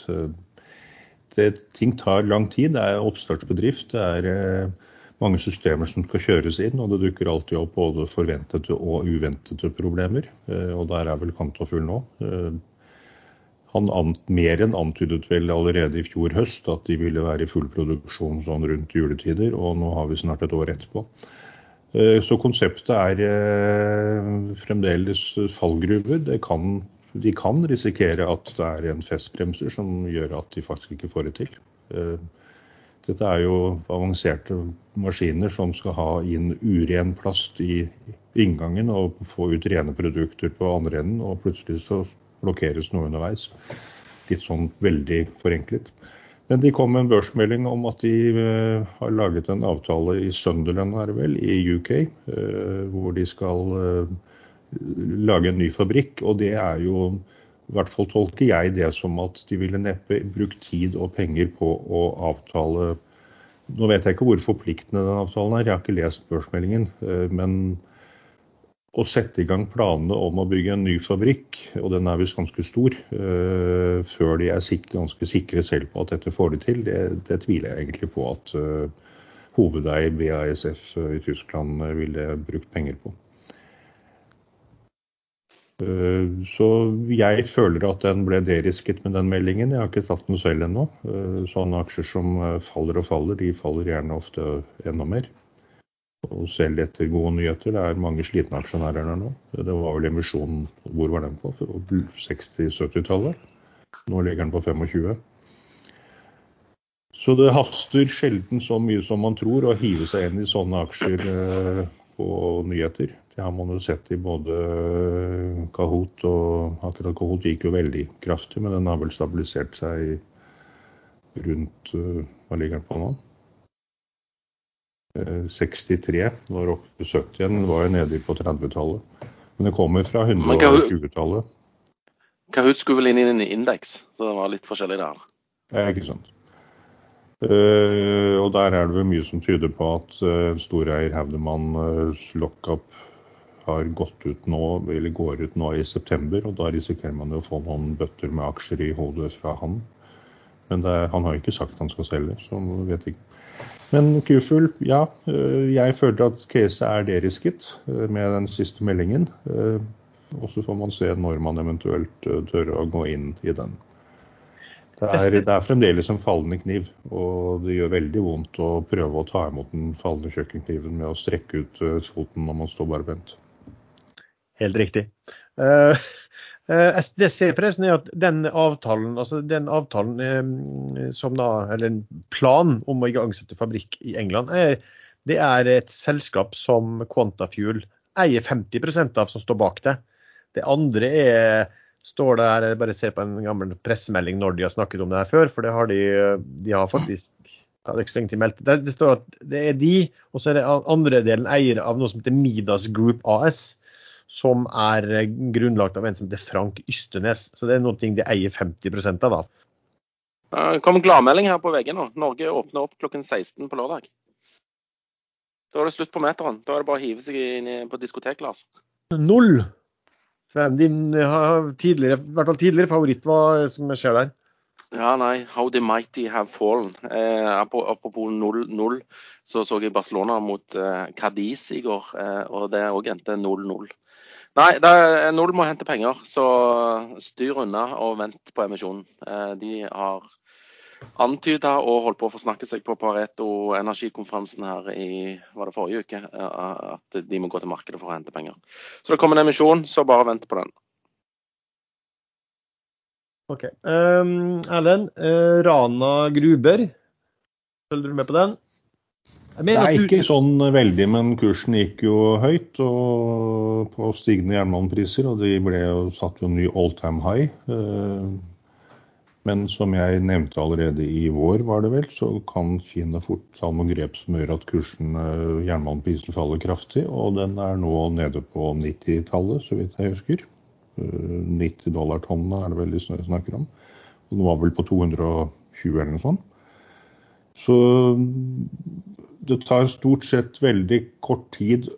det, ting tar lang tid. Det er oppstartsbedrift. Det er eh, mange systemer som skal kjøres inn, og det dukker alltid opp både forventede og uventede problemer. Eh, og der er vel Kantafull nå. Eh, han ant, mer enn antydet vel allerede i fjor høst at de ville være i full produksjon sånn rundt juletider, og nå har vi snart et år etterpå. Så konseptet er fremdeles fallgruver. Kan de kan risikere at det er en festbremser som gjør at de faktisk ikke får det til. Eh, dette er jo avanserte maskiner som skal ha inn uren plast i inngangen og få ut rene produkter på andre enden, og plutselig så blokkeres noe underveis. Litt sånn veldig forenklet. Men de kom med en børsmelding om at de uh, har laget en avtale i Sunderland her vel, i UK, eh, hvor de skal uh, lage en ny fabrikk. Og det er jo, i hvert fall tolker jeg det som at de ville neppe brukt tid og penger på å avtale Nå vet jeg ikke hvor forpliktende den avtalen er, jeg har ikke lest børsmeldingen. Eh, men å sette i gang planene om å bygge en ny fabrikk, og den er visst ganske stor, uh, før de er sikre, ganske sikre selv på at dette får de til, det, det tviler jeg egentlig på at uh, hovedeier BASF i Tyskland ville brukt penger på. Eh, så jeg føler at den ble derisket med den meldingen. Jeg har ikke tatt den selv ennå. Eh, sånne aksjer som eh, faller og faller, de faller gjerne ofte enda mer. Og selv etter gode nyheter. Det er mange slitne aksjonærer der nå. Det var vel emisjonen Hvor var den på? 60-70-tallet? Nå ligger den på 25. Så det haster sjelden så mye som man tror å hive seg inn i sånne aksjer på nyheter. Det har man jo sett i både Kahoot og akkurat Kahoot gikk jo veldig kraftig, men den har vel stabilisert seg rundt Hva ligger den på nå? 63, var oppe i 70 igjen. Var jo nede på 30-tallet. Men det kommer fra 120-tallet. Kahoot skulle vel inn i en indeks, så det var litt forskjellig der. Ja, ikke sant. Uh, og der er det vel mye som tyder på at uh, storeier Haudemanns lockup har gått ut nå, eller går ut nå i september. Og da risikerer man jo å få noen bøtter med aksjer i hodet fra han. Men er- han har jo ikke sagt han skal selge, så vet ikke. Men Q-Full, ja. eh, Jeg føler at caset er derisket eh, med den siste meldingen. Eh, Og så får man se når man eventuelt tør å gå inn i den. Det er, det er fremdeles en fallende kniv, og det gjør veldig vondt å prøve å ta imot den fallende kjøkkenkniven med å strekke ut foten når man står barbent. Helt riktig. Uh, det jeg ser forresten er at den avtalen, altså den avtalen eh, som da, eller en plan om å igangsette fabrikk i England, er, det er et selskap som Quantafuel eier 50% av som står bak det. Det andre er står det her, jeg bare ser på en gammel pressemelding når de har snakket om det her før, for det har de, de har faktisk det er ikke så lenge til meldt. Det, det står at det er de, og så er det andre delen eier av noe som heter Midas Group AS, som er grunnlagt av en som heter Frank Ystenes. Så det er noe de eier 50% av. da. Det kom gladmelding her på VG nå. Norge åpner opp klokken 16 på lørdag. Da er det slutt på meteren. Da er det bare å hive seg inn på diskotek, Lars. Null! Din tidligere, i hvert fall tidligere favoritt, hva som skjer der? Ja, nei. How the mighty have fallen. Eh, apropos 0-0, så så jeg Barcelona mot eh, Cadiz i går, eh, og det òg endte 0-0. Nei, det er, Null må hente penger, så styr unna og vent på emisjonen. Eh, de har antyda og holdt på å forsnakke seg på Pareto energikonferansen her i var det forrige uke, eh, at de må gå til markedet for å hente penger. Så det kommer en emisjon, så bare vent på den. Ok. Um, Erlend, eh, Rana Gruber. Følger du med på den? Det er ikke sånn veldig, men kursen gikk jo høyt og på stigende jernbanepriser, og de ble jo satt jo ny all time high. Eh, Men som jeg nevnte allerede i vår, var det vel, så kan Kina fort ta noen grep som gjør at kursen, eh, jernbaneprisen faller kraftig, og den er nå nede på 90-tallet, så vidt jeg husker. Eh, 90 dollar tonnet er det vel de sn- snakker om. Den var vel på 220 eller noe sånt. Så det tar stort sett veldig kort tid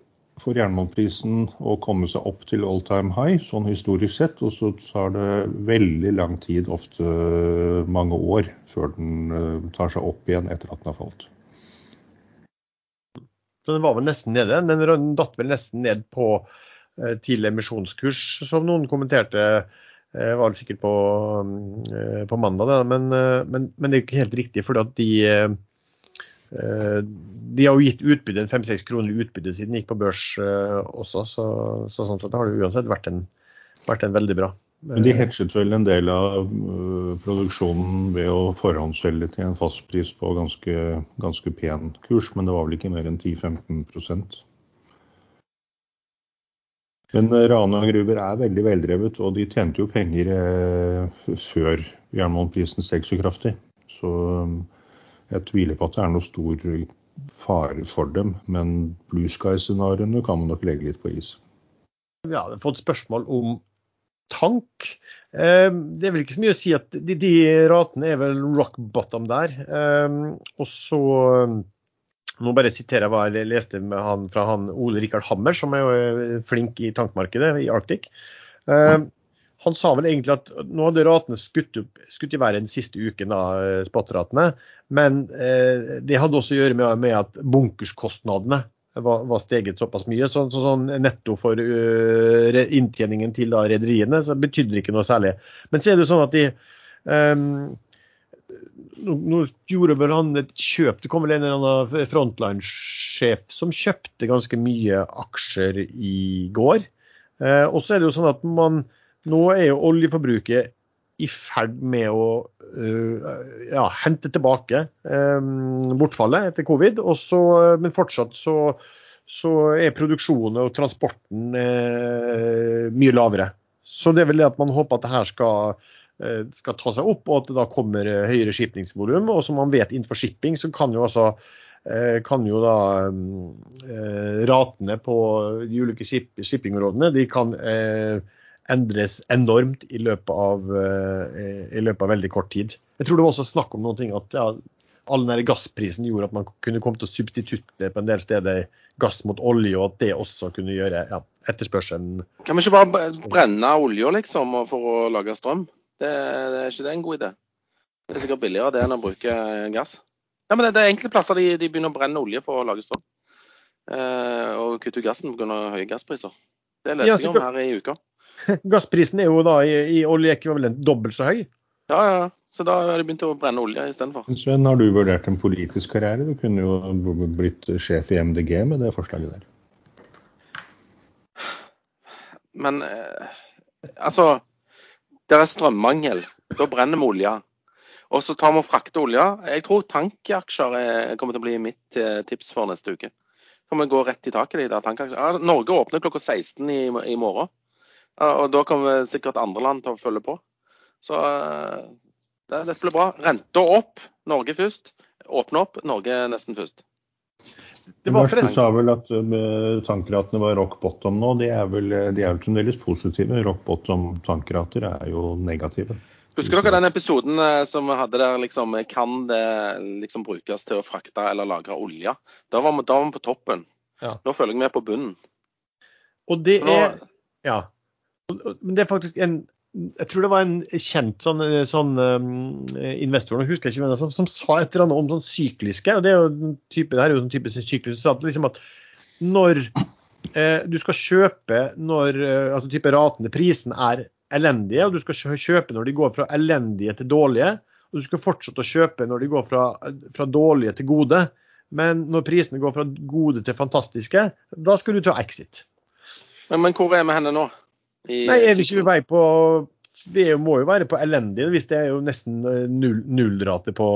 for jernbaneprisen å komme seg opp til all time high, sånn historisk sett. Og så tar det veldig lang tid, ofte mange år, før den eh, tar seg opp igjen etter at den har falt. Så den var vel nesten nede. Den datt vel nesten ned på tidlig emisjonskurs, som noen kommenterte. Eh, var vel sikkert på, eh, på mandag. Men, eh, men, men det er ikke helt riktig. For at de, de har jo gitt utbytte fem-seks kroner i utbytte siden de gikk på børs også. Så, så sånn sett har det uansett vært en, vært en veldig bra. Men de hedget vel en del av produksjonen ved å forhåndsselge til en fastpris på ganske, ganske pen kurs, men det var vel ikke mer enn 10-15 Men øh, Rana Gruber er veldig veldrevet, og de tjente jo penger eh, før jernbaneprisen steg så kraftig. Så øh, jeg tviler på at det er noe stor fare for dem, men blue sky-scenarioene kan man nok legge litt på is. Ja, jeg har fått spørsmål om tank. Eh, Det er vel ikke så mye å si at de, de ratene er vel rock bottom der. Eh, Og så Nå bare siterer jeg hva jeg leste med han, fra han Ole Rikard Hammer, som er jo eh, flink i tankmarkedet i Arctic. Eh, Han sa vel egentlig at nå hadde ratene skutt, opp, skutt i været den siste uken, da, spotteratene. Men eh, det hadde også å gjøre med, med at bunkerskostnadene var, var steget såpass mye. Så, så sånn netto for uh, inntjeningen til rederiene, så betydde det ikke noe særlig. Men så er det jo sånn at de ehm, nå, gjorde vel han et kjøp, det kom vel en eller annen frontline-sjef som kjøpte ganske mye aksjer i går. Eh, og så er det jo sånn at man Nå er jo oljeforbruket i ferd med å uh, ja, hente tilbake um, bortfallet etter covid. Så, men fortsatt så, så er produksjonen og transporten uh, mye lavere. Så det er vel det at man håper at det her skal, skal ta seg opp, og at det da kommer øh, høyere skipningsvolum. Og som man vet innenfor shipping, så kan jo altså eh, kan jo da eh, Ratene på de ulike ship, shippingområdene de kan eh, endres enormt i løpet, av, eh, i løpet av veldig kort tid. Jeg tror det var også snakk om noen ting at ja, all den gassprisen gjorde at man kunne komme til å substitutte på en del steder gass mot olje, og at det også kunne gjøre ja, etterspørselen Kan vi ikke bare brenne olja liksom, for å lage strøm? Det, det er ikke det en god idé? Det er sikkert billigere det enn å bruke gass. Ja, men det, det er enkelte plasser de, de, begynner å brenne olje for å lage strøm. Eh, og kutte ut gassen pga. høye gasspriser. Det leste jeg om her i uka. Gassprisen er jo da i, i oljeekvivalent dobbelt så høy. Ja, ja. Så da har de begynt å brenne olje istedenfor. Sven, har du vurdert en politisk karriere? Du kunne jo blitt sjef i MDG med det forslaget der. Men eh, altså Det er strømmangel. Da brenner vi olje. Og så tar vi og frakter olje. Jeg tror tankaksjer kommer til å bli mitt eh, tips for neste uke. Kan vi gå rett i taket i de tankaksjer. Norge åpner klokka 16 i, i morgen. Og da kommer sikkert andre land til å følge på. Så eh, det, dette blir bra. Renta opp, Norge først. Åpne opp, Norge nesten først. Det var forresten... Du sa vel at uh, tankratene var rock bottom nå. De er vel, de er vel fremdeles positive. Rock bottom tankrater er jo negative. Husker dere den episoden uh, som vi hadde der liksom Kan det liksom brukes til å frakte eller lagre olje? Da var vi, da var vi på toppen. Ja. Nå føler jeg vi er på bunnen. Og det er Ja. Men det er faktisk en jeg tror det var en kjent sånn, sånn um, investor nå husker jeg ikke hvem som, som sa et eller annet om sånn sykliske. og Det er jo type, det her er jo den type syklus. At, liksom at når eh, du skal kjøpe når eh, altså type ratene, prisen er elendige, og du skal kjøpe når de går fra elendige til dårlige, og du skal fortsette å kjøpe når de går fra, fra dårlige til gode. Men når prisene går fra gode til fantastiske, da skal du ta exit. Men, men hvor er vi henne nå? Nei, er vi ikke vei på Vi må jo være på elendige hvis det er jo nesten eh, null, nullrate på,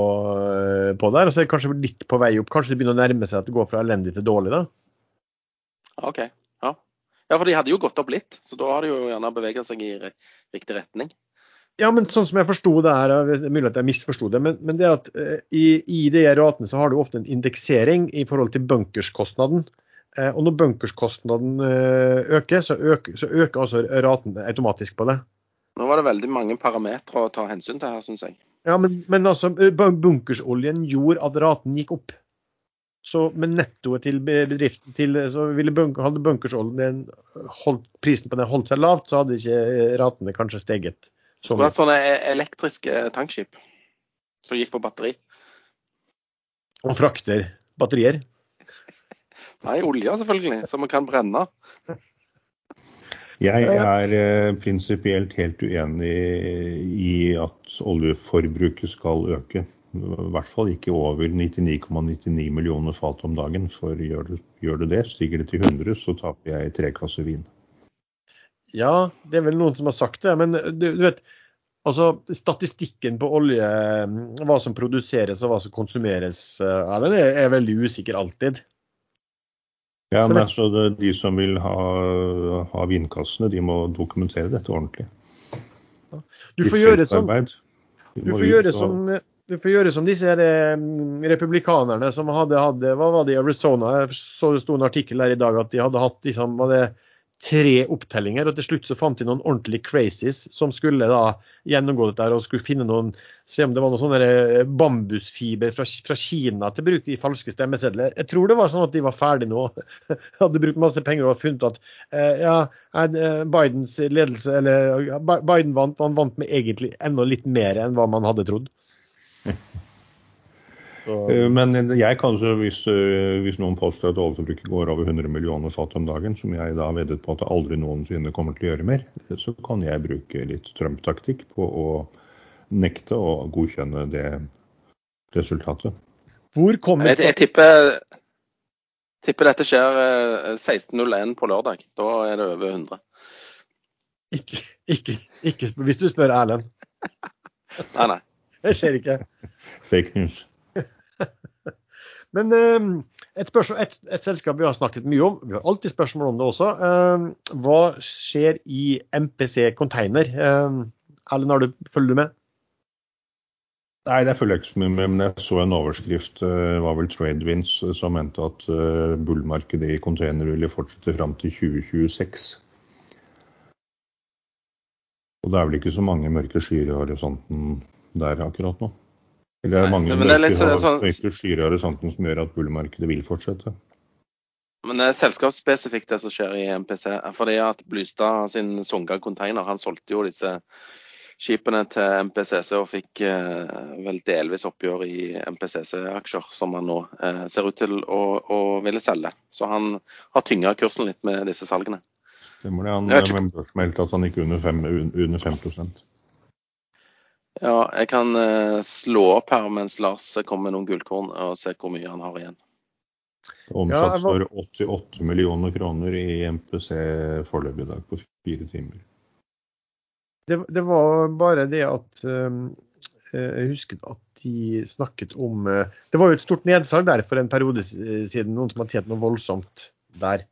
eh, på der. Og så er det kanskje litt på vei opp. Kanskje det begynner å nærme seg at det går fra elendig til dårlig, da. OK. Ja. ja, for de hadde jo gått opp litt. Så da har de jo gjerne beveget seg i riktig retning. Ja, men sånn som jeg forsto det her, det er mulig at jeg misforsto det, men, men, det at uh, i, i de ratene så har du ofte en indeksering i forhold til bunkerskostnaden. Eh, og når bunkerskostnaden eh, øker, så øker, så øker altså raten automatisk på det. Nå var det veldig mange parametere å ta hensyn til her, syns jeg. Ja, men, men, altså, eh, bunkersoljen gjorde at raten gikk opp. Så med nettoet til bedriften til, så ville bunker, Hadde bunkersoljen holdt, prisen på den holdt seg lavt, så hadde ikke ratene kanskje steget. Så det var sånne elektriske tankskip som gikk på batteri? Og frakter batterier? Nei, olje selvfølgelig, som vi kan brenne. Jeg er eh, prinsipielt helt uenig i at oljeforbruket skal øke. I hvert fall ikke over 99,99 ,99 millioner fat om dagen. For gjør du, gjør det, det, stiger det til 100, så taper jeg tre kasser vin. Ja, det er vel noen som har sagt det. Men du, du vet, altså statistikken på olje, hva som produseres og hva som konsumeres, eh, er, er veldig usikker alltid. Ja, men altså, De som vil ha, ha vindkassene, de må dokumentere dette ordentlig. Du får gjøre som, du får gjøre som, du får gjøre som disse her, mm, republikanerne som hadde hatt Hva var det i Arizona? Jeg så det sto en artikkel der i dag at de hadde hatt liksom, var det tre opptellinger, og til slutt så fant de noen ordentlige crazies som skulle da gjennomgå dette og skulle finne noen Se om det var noen sånne eh, bambusfiber fra, fra Kina til bruk i falske stemmesedler. Jeg tror det var sånn at de var ferdige nå. Hadde brukt masse penger og funnet at eh, ja, eh, Bidens ledelse, eller Biden vant, han vant med egentlig enda litt mer enn hva man hadde trodd. Eh, men jeg kan så, hvis, eh, hvis noen påstår at oljeforbruket går over 100 millioner fat om dagen, som jeg da veddet på at det aldri noensinne kommer til å gjøre mer, så kan jeg bruke litt Trump-taktikk på å nekte å godkjenne det resultatet. Hvor kommer jeg, jeg tipper, tipper, dette skjer 16.01 eh, på lørdag. Da er det over 100. Ikke, ikke, ikke hvis du spør Erlend. nei, nei. Det skjer ikke. Fake news. Men ehm, et, et, et, selskap vi har snakket mye om, vi har alltid spørsmål om det også. Ehm, hva skjer i MPC Container? Erlend, har du, følger du med? Nei, det følger jeg ikke så mye med, men jeg så en overskrift, det var vel Tradewinds, som mente at uh, bullmarkedet i container ville fortsette fram til 2026. Og det er vel ikke så mange mørke skyer i horisonten der akkurat nå? Eller er det mange men det er mørke, litt sånn- skyer i horisonten som gjør at bullmarkedet vil fortsette? Men det er selskapsspesifikt det som skjer i MPC. Fordi at Blystad sin Songa container, han solgte jo disse skipene til MPCC og fikk eh, vel delvis oppgjør i MPCC-aksjer, som han nå eh, ser ut til å, å ville selge. Så han har tynga kursen litt med disse salgene. Stemmer det? Han men at han gikk under 5, under 5 Ja, jeg kan eh, slå opp her mens Lars kommer med noen gullkorn og se hvor mye han har igjen. Omsatt for 88 millioner kroner i MPC foreløpig i dag, på fire timer. Det, det var bare det at um, eh, Jeg husket at de snakket om eh, Det var jo et stort nedsalg der for en periode siden. Noen som har tjent noe voldsomt der.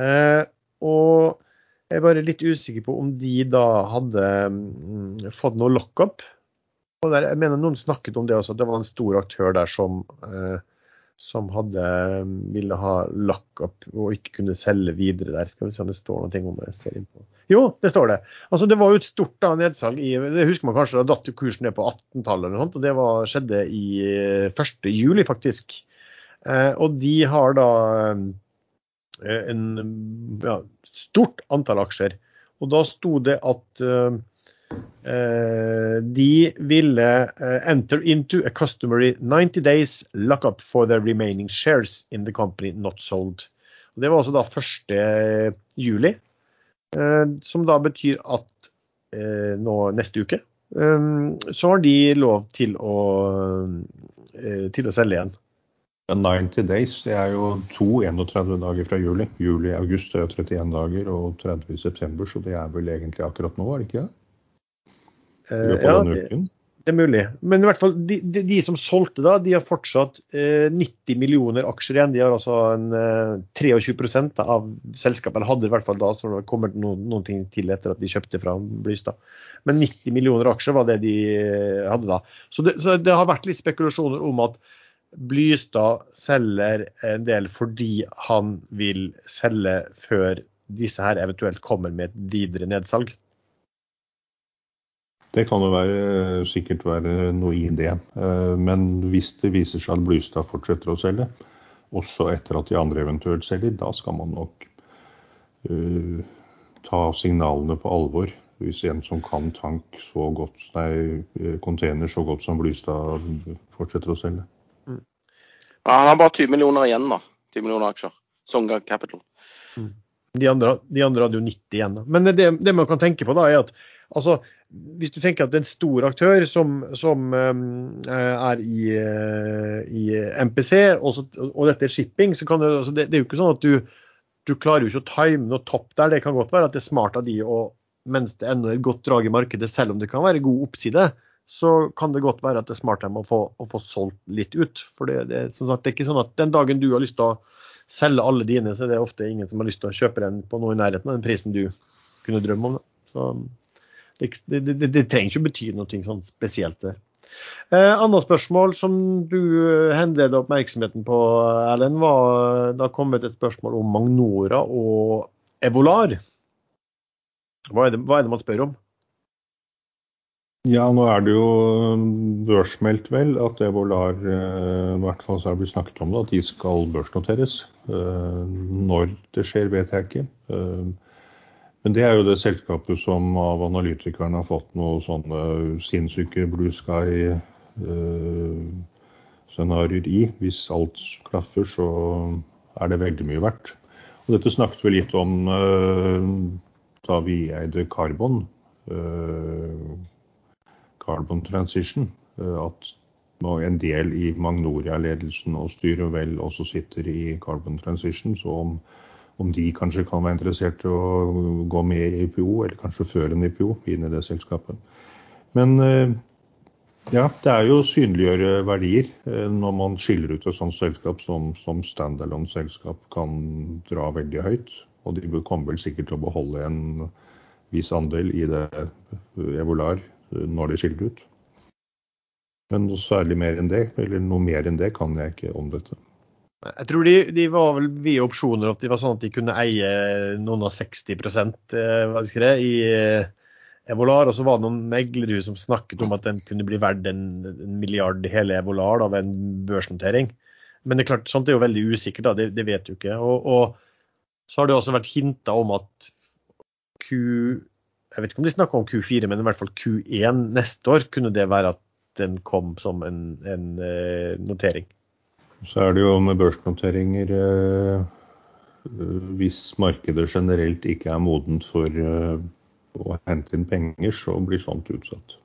Eh, og jeg er bare litt usikker på om de da hadde mm, fått noe lockup. Jeg mener Noen snakket om det også, at det var en stor aktør der som, eh, som hadde, ville ha lockup og ikke kunne selge videre der. Skal vi se om det står noe om det. Jeg ser inn på. Jo, det står det. Altså Det var jo et stort da, nedsalg i Det husker man kanskje, da datt kursen ned på 18-tallet. eller noe sånt, og Det var, skjedde i eh, 1. juli, faktisk. Eh, og de har da eh, en ja, stort antall aksjer. Og da sto det at eh, de ville uh, enter into a customary 90 days lockup for the remaining shares in the company not sold. Og det var altså da 1. juli. Eh, som da betyr at nå neste uke så har de lov til å, til å selge igjen. Ja, 90 days, det er jo to 31 dager fra juli. Juli-august er jo 31 dager, og 30 i september, så det er vel egentlig akkurat nå, er det ikke det? Eh, ja, det, det er mulig. Men i hvert fall, de, de, de som solgte da, de har fortsatt eh, 90 millioner aksjer igjen. De har altså en eh, 23 da, av selskapet, eller hadde i hvert fall da, så det kommer noen, noen ting til etter at de kjøpte fra Blystad. Men 90 millioner aksjer var det de eh, hadde da. Så det, så det har vært litt spekulasjoner om at Blystad selger en del fordi han vil selge før disse her eventuelt kommer med et videre nedsalg. Det kan jo være, sikkert være noe i det. Eh, Men hvis det viser seg at Blystad fortsetter å selge, også etter at de andre eventuelt selger, da skal man nok uh, ta signalene på alvor. Hvis en som kan tank så godt, nei, eh, container så godt som Blystad fortsetter å selge. Ja, han har bare 20 millioner igjen, da. 20 millioner aksjer. Songa Capital. De andre, de andre hadde jo 90 igjen. Da. Men det, det man kan tenke på da, er at altså, hvis du tenker at det er en stor aktør som, som um, er i, uh, i MPC, og, så, og dette er shipping, så kan det, altså, det, det er jo ikke sånn at du, du klarer jo ikke å time noe topp der. Det kan godt være at det er smart av de, å mens det ennå er et godt drag i markedet, selv om det kan være god oppside, så kan det godt være at det er smart å få, å få solgt litt ut. For det, det, sagt, det er ikke sånn at den dagen du har lyst til å selge alle dine, så er det ofte ingen som har lyst til å kjøpe den på noe i nærheten av den prisen du kunne drømme om. Så det, det, trenger ikke å bety noe sånn spesielt der. Eh, Annet spørsmål som du henleder oppmerksomheten på, Erlend, var det har kommet et spørsmål om Magnora og Evolar. Hva er det, hva er det man spør om? Ja, nå er det jo børsmeldt vel at Evolar, har i hvert fall så er blitt snakket om det, at de skal børsnoteres. Eh, Når det skjer, vet jeg ikke. Eh, Men det er jo det selskapet som av analytikerne har fått noen sånne sinnssyke blue sky-scenarioer i. Hvis alt klaffer, så er det veldig mye verdt. Og dette snakket vi litt om eh, da vi eide Carbon. Carbon Transition. eh, At en del i Magnoria-ledelsen og styret vel også sitter i Carbon Transition. Så om, om de kanskje kan være interessert i å gå med i IPO, eller kanskje før en IPO, inn i det selskapet. Men eh, ja, det er jo å synliggjøre verdier eh, når man skiller ut et sånt selskap som, som standalone-selskap kan dra veldig høyt. Og de kommer vel sikkert til å beholde en viss andel i det Evolar når de skiller ut. Men noe særlig mer enn det, eller noe mer enn det, kan jeg ikke om dette. Jeg tror de, de var vel via opsjoner at de var sånn at de kunne eie noen av 60 eh, hva skal det, i eh, Evolar. Og så var det noen meglere som snakket om at den kunne bli verdt en, en milliard hele Evolar ved en børsnotering. Men det er klart, sånt er jo veldig usikkert, da, det, det vet du ikke. Og, og, så har det også vært hinta om at Q Jeg vet ikke om de snakker om Q4, men i hvert fall Q1 neste år kunne det være at den kom som en, en uh, notering. Så er det jo med børsnoteringer uh, Hvis markedet generelt ikke er modent for uh, å hente inn penger, så blir sånt utsatt.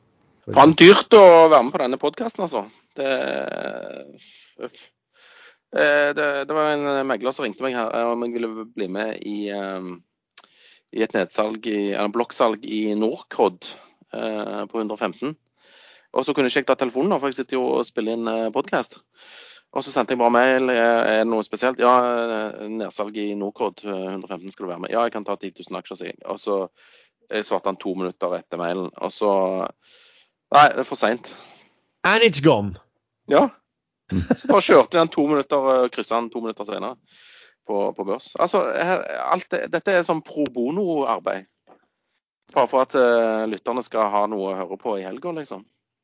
Faen dyrt å være med på denne podkasten, altså. Det, det, det, var en megler som ringte meg her om jeg ville bli med i, i et nedsalg, i, eller blokksalg i Norcod på 115. Og så kunne ikke jeg ta telefonen, for jeg sitter jo og spiller inn eh, podkast. Og så sendte jeg bare mail. Er det noe spesielt? Ja, eh, nedsalg i Norcod 115 eh, skal du være med. Ja, jeg kan ta 10 000 aksjer, sier jeg. Og så svarte han to minutter etter mailen. Og så Nei, det er for seint. And it's gone. Ja. Bare kjørte han to minutter, kryssa han to minutter senere på, på børs. Altså, alt det, dette er sånn pro bono-arbeid. Bare for at uh, lytterne skal ha noe å høre på i helga, liksom.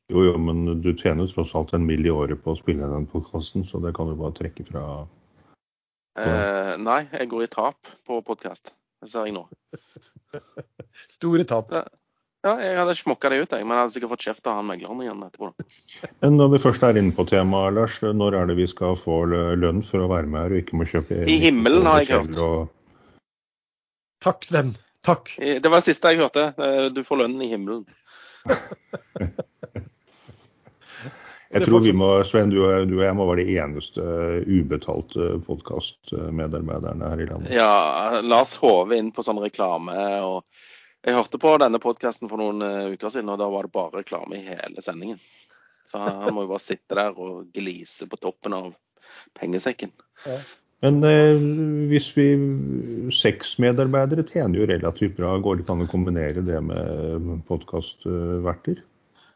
Jo, jo, men du tjener tross alt en mill. i året på å spille den podkasten, så det kan du bare trekke fra. Eh, nei, jeg går i tap på podkast. Det ser jeg nå. Store tap. Ja, jeg hadde smokka det ut, jeg, men jeg hadde sikkert fått kjeft av han megleren igjen etterpå. Men når vi først er inne på temaet, Lars, når er det vi skal få lønn for å være med her og ikke må kjøpe I himmelen, har jeg hørt. Og... Takk, Sven. Takk. Det var det siste jeg hørte. Eh, du får lønnen i himmelen. Jeg tror vi må, Sven, du, og jeg må være de eneste ubetalte podkastmedarbeiderne her i landet. Ja, Lars håve inn på sånn reklame. og Jeg hørte på denne podkasten for noen eh, uker siden, og da var det bare reklame i hele sendingen. Så han må jo bare sitte der og glise på toppen av pengesekken. Ja. Men eh, hvis vi Seks medarbeidere tjener jo relativt bra. Går det ikke an å kombinere det med podkastverter?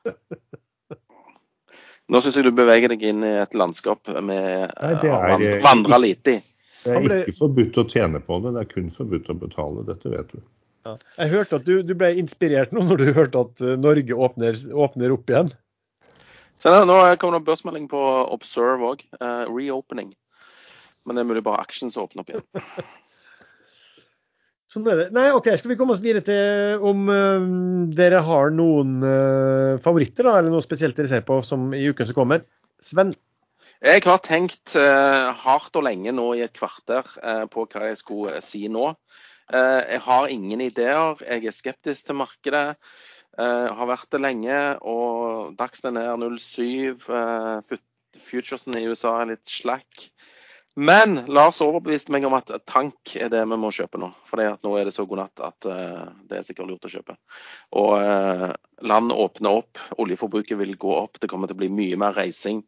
Nå syns jeg du beveger deg inn i et landskap med Nei, vandra lite i. Det er ikke forbudt å tjene på det, det er kun forbudt å betale. Dette vet du. Ja. Jeg hørte at du, du, ble inspirert nå når du hørte at eh, Norge åpner, åpner opp igjen. Se der, Nå kommer det børsmelding på Observe òg. Uh, eh, reopening. Men det er mulig bare action som åpner opp igjen. Sånn er det. Nei, OK, skal vi komme oss videre til om uh, dere har noen uh, favoritter, da, eller noe spesielt dere ser på som i uken som kommer. Sven? Jeg har tenkt hardt og lenge nå i et kvarter på hva jeg skulle si nå. Jeg har ingen ideer. Jeg er skeptisk til markedet. har vært det lenge. Og Dagsnytt er 07. futuresen i USA er litt slack. Men Lars overbeviste meg om at tank er det vi må kjøpe nå. For nå er det så god natt at uh, det er sikkert lurt å kjøpe. Og uh, land åpner opp, oljeforbruket vil gå opp, det kommer til å bli mye mer reising.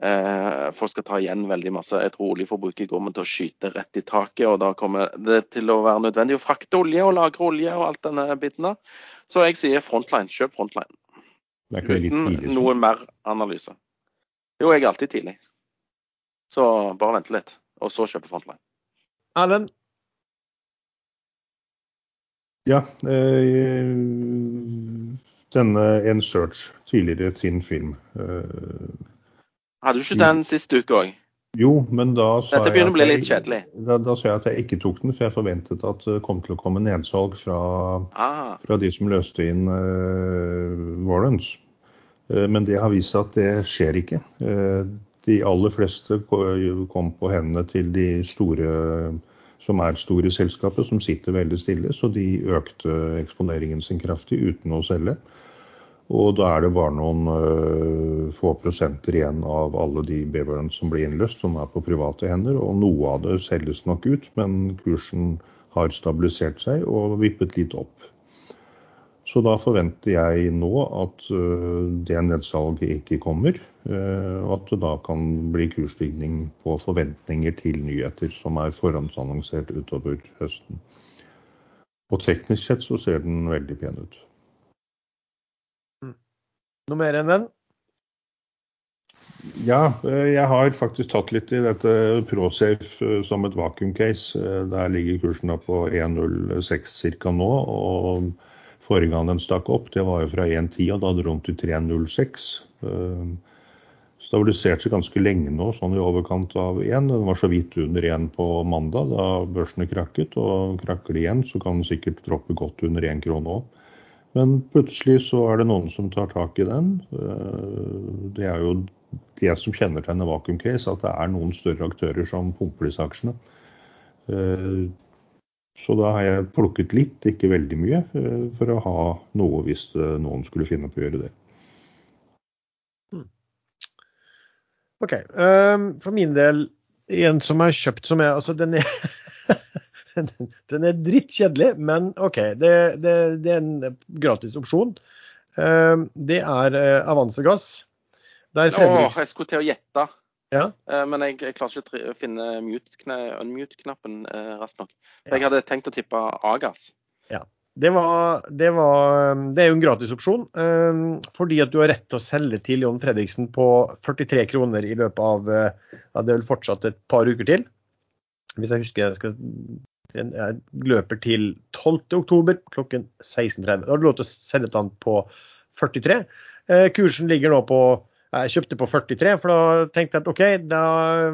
Uh, folk skal ta igjen veldig masse. Jeg tror oljeforbruket kommer til å skyte rett i taket. Og da kommer det til å være nødvendig å frakte olje og lagre olje og alt denne biten der. Så jeg sier frontline. Kjøp frontline. Uten noen mer analyse. Jo, jeg er alltid tidlig. Så bare vente litt, og så kjøpe Frontline. Erlend? Ja. Øh, denne En Search, tidligere sin film. øh, Hadde du ikke den siste uke òg? Jo, men da sa bli litt kjedelig. Da, da, sa jeg at jeg ikke tok den, for jeg forventet at det kom til å komme nedsalg fra, ah. fra de som løste inn uh, Warrens. Uh, men det har vist seg at det skjer ikke. Uh, de aller fleste kom på hendene til de store som er store i selskapet, som sitter veldig stille. Så de økte eksponeringen sin kraftig uten å selge. Og da er det bare noen uh, få prosenter igjen av alle de beverene som blir innløst, som er på private hender. Og noe av det selges nok ut, men kursen har stabilisert seg og vippet litt opp. Så da forventer jeg nå at uh, det nedsalget ikke kommer. Uh, og at det da kan bli kursstigning på forventninger til nyheter som er forhåndsannonsert utover høsten. Og teknisk sett så ser den veldig pen ut. Mm. Noe mer enn den? Ja, eh, jeg har faktisk tatt litt i dette Prosafe som et vakuum case. Der ligger kursen da på 1,06 ca. nå. og Forrige gang den stakk opp, det var jo fra 1,10, og da hadde de til 3,06. Stabiliserte seg ganske lenge nå, sånn i overkant av 1. Den var så vidt under 1 på mandag, da børsene krakket. Og krakker det igjen, så kan den sikkert droppe godt under 1 krone òg. Men plutselig så er det noen som tar tak i den. Det er jo det som kjennetegner vakuum case, at det er noen større aktører som pumper disse aksjene. Så da har jeg plukket litt, ikke veldig mye, eh, for å ha noe hvis eh, noen skulle finne på å gjøre det. Hmm. OK. Um, for min del, en som er kjøpt som er Altså, den er Den er drittkjedelig, men OK. Det, det, det, er en gratis opsjon. Um, det er Avansegass. Der Gass. Åh, jeg skulle til å gjette. Ja. Eh, men jeg, jeg klarer ikke å finne unmute-knappen eh, raskt nok. For jeg hadde tenkt å tippe Agas. Ja. Det, var, det, var, det er jo en gratisopsjon, um, fordi at du har rett til å selge til John Fredriksen på 43 kroner i løpet av ja, det er vel fortsatt et par uker til. Hvis jeg husker jeg skal jeg løper til 12.10 klokken 16.30. Da har du lov til å selge til han på 43. Eh, kursen ligger nå på jeg kjøpte på 43, for da tenkte jeg at OK, da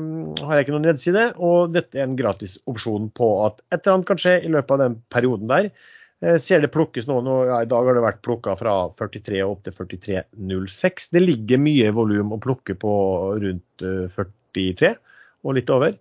mm, har jeg ikke noen nedside. Og dette er en gratis opsjon på at et eller annet kan skje i løpet av den perioden der. Jeg ser det plukkes noen, og ja, i dag har det vært plukka fra 43 og opp til 43,06. Det ligger mye volum å plukke på rundt 43 eh, og litt over.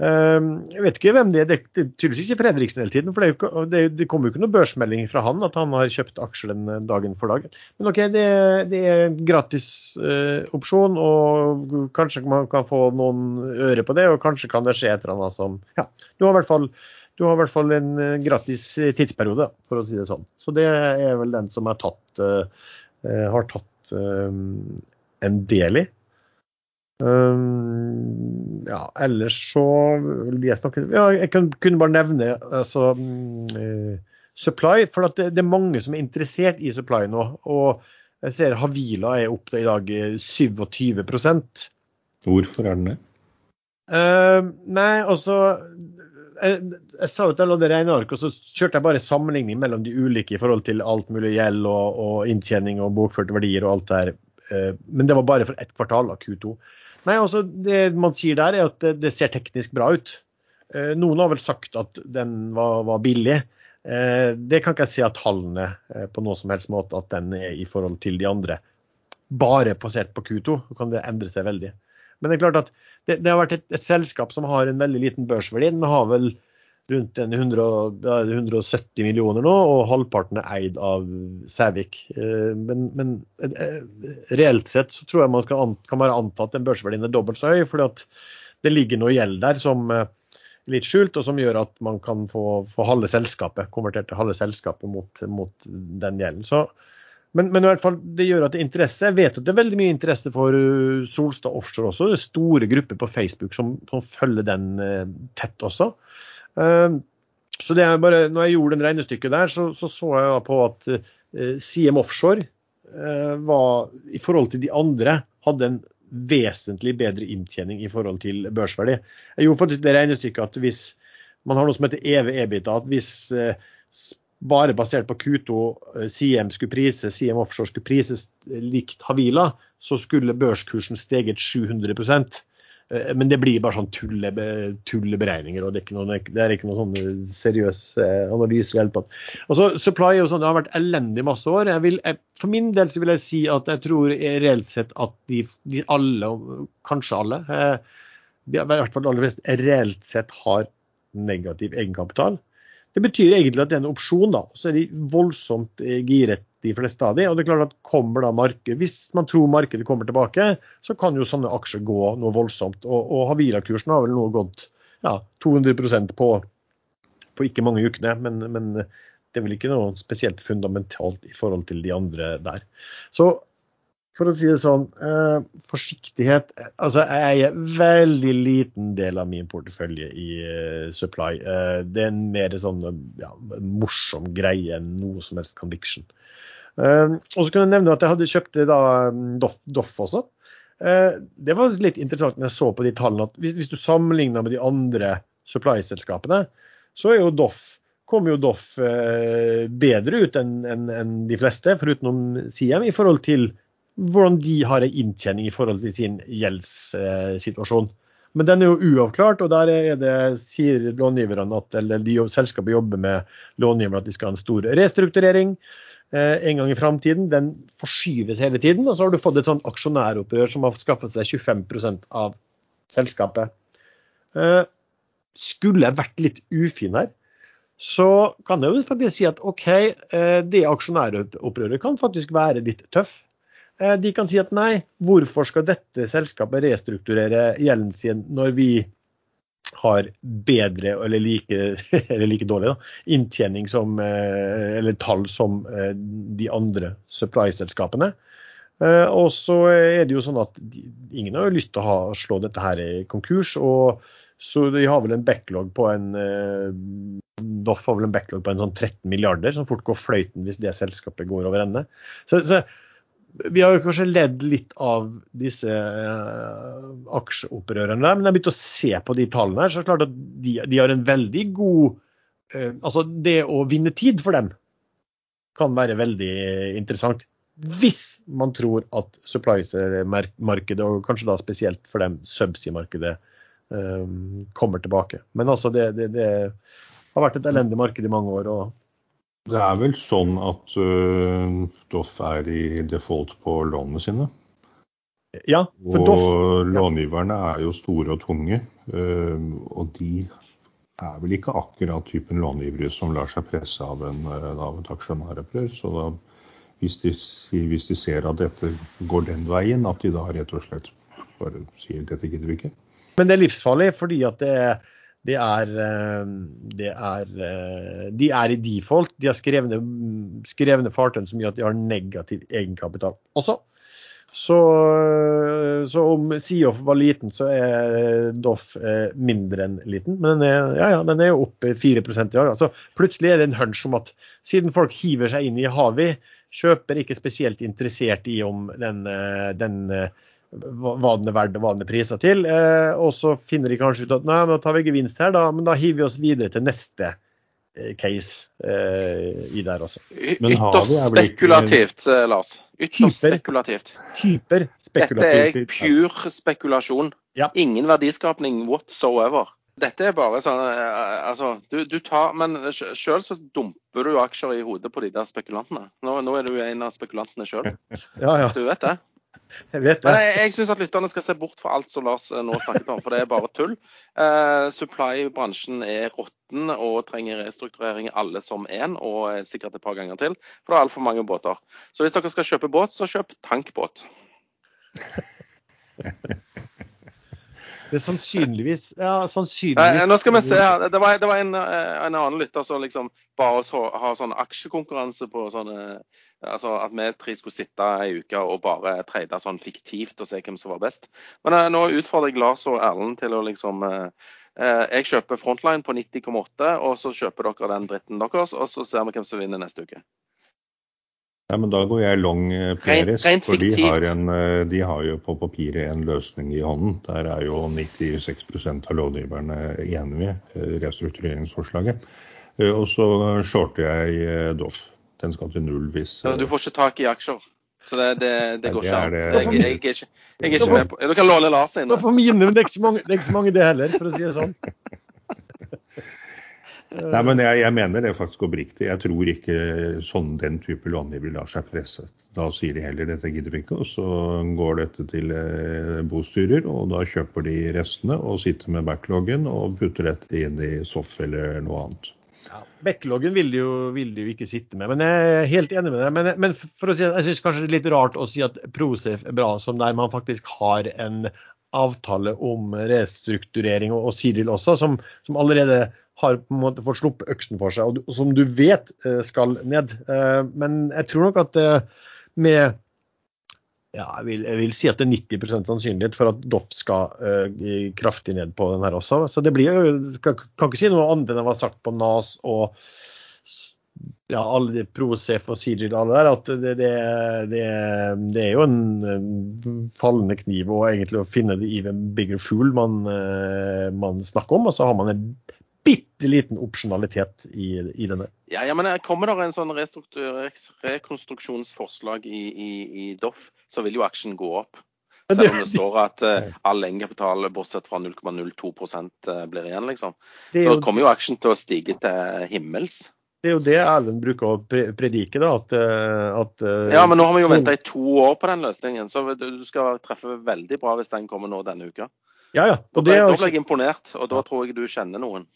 Ehm, jeg vet ikke hvem det er. Det er tydeligvis ikke Fredriksen hele tiden. For det, det, det kommer jo ikke noen børsmelding fra han at han har kjøpt aksjer den eh, dagen for dagen. Men OK, det, det er gratis eh, opsjon, og kanskje man kan få noen øre på det. Og kanskje kan det skje et eller annet som Ja, du har i hvert fall, har i hvert fall en uh, gratis tidsperiode, for å si det sånn. Så det er vel den som er tatt, uh, har tatt en del i. Um, ja, ellers så jeg snakker, ja, Jeg kan, kunne bare nevne altså, um, Supply. For det, det, er mange som er interessert i Supply nå. Og jeg ser Havila er opp i dag 27 Hvorfor er den det? Uh, nei, altså jeg, jeg sa jo at jeg lagde regneark, og så kjørte jeg bare sammenligning mellom de ulike i forhold til alt mulig gjeld og, og inntjening og bokførte verdier og alt det her. Uh, men det var bare for ett kvartal av Q2. Nei, altså Det man sier der, er at det, det ser teknisk bra ut. Eh, noen har vel sagt at den var, var billig. Eh, det kan ikke jeg si av tallene eh, på noen som helst måte at den er i forhold til de andre. Bare basert på Q2 så kan det endre seg veldig. Men det er klart at det, det har vært et, et, selskap som har en veldig liten børsverdi. Den har vel rundt 100, 170 millioner nå, og halvparten er eid av Sævik. Eh, men, men, eh, reelt sett så tror jeg man an, kan bare anta at den børsverdien er dobbelt så høy, fordi det ligger noe gjeld der som er eh, litt skjult, og som gjør at man kan få, få halve selskapet, konvertert til halve selskapet mot, mot den gjelden. Så, men, men, i hvert fall, det gjør at det er interesse. Jeg vet at det er veldig mye interesse for Solstad Offshore også. Det er store grupper på Facebook som, som følger den tett også. Ehm, så det er bare, når jeg gjorde den regnestykket der, så så, så jeg på at eh, CM Offshore eh, var, i forhold til de andre, hadde en vesentlig bedre inntjening i forhold til børsverdi. Jeg gjorde faktisk det regnestykket at hvis man har noe som heter EV EBITDA, at hvis eh, bare basert på Q2 CM skulle prise, CM Offshore skulle prises likt Havila, så skulle børskursen steget 700 Eh, men det blir bare sånn tulle, tulleberegninger, og det er ikke noen, det er ikke noen sånn seriøse analyser. Helt på. Altså, supply og sånn, det har vært elendig masse år. Vil, for min del så vil jeg si at jeg tror reelt sett at de, de alle, kanskje alle, eh, de, i hvert fall aller fleste, reelt sett har negativ egenkapital. Det betyr egentlig at det er en opsjon, da. Så er de voldsomt giret de fleste av de, og det er klart at kommer da marked, Hvis man tror markedet kommer tilbake, så kan jo sånne aksjer gå noe voldsomt. Og, og Havila-kursen har vel nå gått ja, 200 på, på ikke mange ukene. Men, men, det er vel ikke noe spesielt fundamentalt i forhold til de andre der. Så for å si det sånn, eh, forsiktighet Altså, jeg eier veldig liten del av min portefølje i eh, Supply. Eh, det er en mer sånn ja, morsom greie enn noe som helst conviction. Uh, og så kan jeg nevne at jeg hadde kjøpt da Doff, Doff også. Eh, det var litt interessant når jeg så på de tallene at hvis, hvis du sammenligner med de andre supply-selskapene, så er jo Doff kommer jo Doff eh, bedre ut enn en, en de fleste, foruten Siem, i forhold til hvordan de har en inntjening i forhold til sin gjeldssituasjon. Men den er jo uavklart, og der er det, sier långiverne at eller de selskapet jobber med långiverne at de skal ha en stor restrukturering eh, en gang i framtiden. Den forskyves hele tiden. Og så har du fått et sånt aksjonæropprør som har skaffet seg 25% av selskapet. Eh, skulle jeg vært litt ufin her, så kan jeg jo faktisk si at OK, eh, det aksjonæropprøret kan faktisk være litt tøff. Eh, de kan si at nei, hvorfor skal dette selskapet restrukturere gjelden sin når vi har bedre eller like, eller like dårlig da, inntjening som, eh, eller tall som de andre supply-selskapene. Og så er det jo sånn at ingen har lyst til å ha, slå dette her i konkurs. og så de har vel en backlog på en Doff har vel en backlog på en sånn 13 milliarder, som fort går fløyten hvis det selskapet går over ende. Så, så vi har kanskje ledd litt av disse uh, aksjeopprørerne men jeg har begynt å se på de tallene her, så er det klart at de, de har en veldig god uh, Altså, det å vinne tid for dem kan være veldig interessant. Hvis man tror at supply-markedet, og kanskje da spesielt for dem subsea-markedet, um, kommer tilbake. Men altså, det, det, det har vært et elendig marked i mange år. og det er vel sånn at uh, Doff er i default på lånene sine? Ja, for Doff Og långiverne er jo store og tunge. Uh, og de er vel ikke akkurat typen långivere som lar seg presse av, en, eh, av et aksjonæropprør. Så da, hvis, de, hvis de ser at dette går den veien, at de da rett og slett bare sier dette gidder vi ikke. Men det er livsfarlig fordi at det er det er, eh, det er, eh, de er i default. De har skrevne, skrevne fartøy som gjør at de har negativ egenkapital også. Så, så om Siof var liten, så er Doff eh, mindre enn liten. Men den er, ja, ja, den er jo oppe 4 i år. Altså, plutselig er det en hunch om at siden folk hiver seg inn i Havi, kjøper ikke spesielt interessert i om den, den hva den er og hva den er til. Eh, og så finner de kanskje ut at nei, da tar vi gevinst her, da, men da hiver vi oss videre til neste eh, case eh, i der også. Ytterst spekulativt, eh, Lars. Ytterst hyper, spekulativt. Hyper spekulativt. Dette er pur spekulasjon. Ja. Ingen verdiskapning whatsoever. Dette er bare sånn eh, Altså, du, du tar Men sjøl så dumper du aksjer i hodet på de der spekulantene. Nå, nå er du en av spekulantene sjøl. Ja, ja. Du vet det? Jeg vet det. Men jeg, jeg syns at lytterne skal se bort fra alt som Lars eh, nå snakket om, for det er bare tull. Uh, Supply-bransjen er råtten og trenger restrukturering alle som én, og sikkert et par ganger til. For det er altfor mange båter. Så hvis dere skal kjøpe båt, så kjøp tankbåt. Det er sannsynligvis Ja, sannsynligvis Nå skal vi se her. Det var, det var en, eh, en, annen lytter som liksom bare så, har sånn aksjekonkurranse på sånne Altså at vi tre skulle sitte ei uke og bare trade sånn fiktivt og se hvem som var best. Men uh, nå utfordrer jeg Lars og Erlend til å liksom uh, Jeg kjøper Frontline på 90,8, og så kjøper dere den dritten deres, og så ser vi hvem som vinner neste uke. Ja, men Da går jeg long eh, Rent, for de har, en, eh, de har, jo på papiret en løsning i hånden. Der er jo 96% av lovgiverne enige i eh, restruktureringsforslaget. Og så shorter jeg Doff. Den skal til null hvis ja, Du får ikke tak i aksjer? Så det, det, det går ikke an. Jeg, jeg, jeg, er ikke, jeg er ikke med på Du kan låne Lars inn. Det, er ikke så mange det heller, for å si det sånn. Nei, men jeg, jeg, mener det faktisk oppriktig. Jeg tror ikke sånn den type långivere lar seg presse. Da sier de heller dette gidder vi ikke, og så går dette til eh, bostyrer, og da kjøper de restene og sitter med backloggen og putter dette inn i SOF eller noe annet. Ja, Backloggen vil de, jo, vil jo, ikke sitte med, men jeg er helt enig med deg. Men, men for å si, jeg syns kanskje det er litt rart å si at Prosef er bra, som der man faktisk har en avtale om restrukturering, og, Siril også, som, som allerede har på en måte fått sluppet øksen for seg, og som du vet eh, skal ned. Eh, men jeg tror nok at eh, med ja, jeg vil, jeg vil, si at det er 90% sannsynlighet for at Doff skal uh, kraftig ned på den her også. Så det blir jo, kan, kan ikke si noe annet enn det var sagt på NAS og ja, alle de ProSafe og Sigil og alle der, at det, det, det, det, er jo en fallende kniv og egentlig å finne det even bigger fool man, man snakker om. Og så har man en bitte liten opsjonalitet i, i denne. Ja, ja, men Kommer det en sånn rekonstruksjonsforslag i, i, i Doff, så vil jo aksjen gå opp. Selv om det står at uh, all egenkapital bortsett fra 0,02% blir igjen, liksom. Så kommer jo aksjen til å stige til himmels. Det er jo det Erlend bruker å predike. da, at, eh, at, eh, Ja, men nå har vi jo venta i to år på den løsningen, så du skal treffe veldig bra hvis den kommer nå denne uka. Ja, ja. Og det, da ble jeg imponert, og da tror jeg du kjenner noen.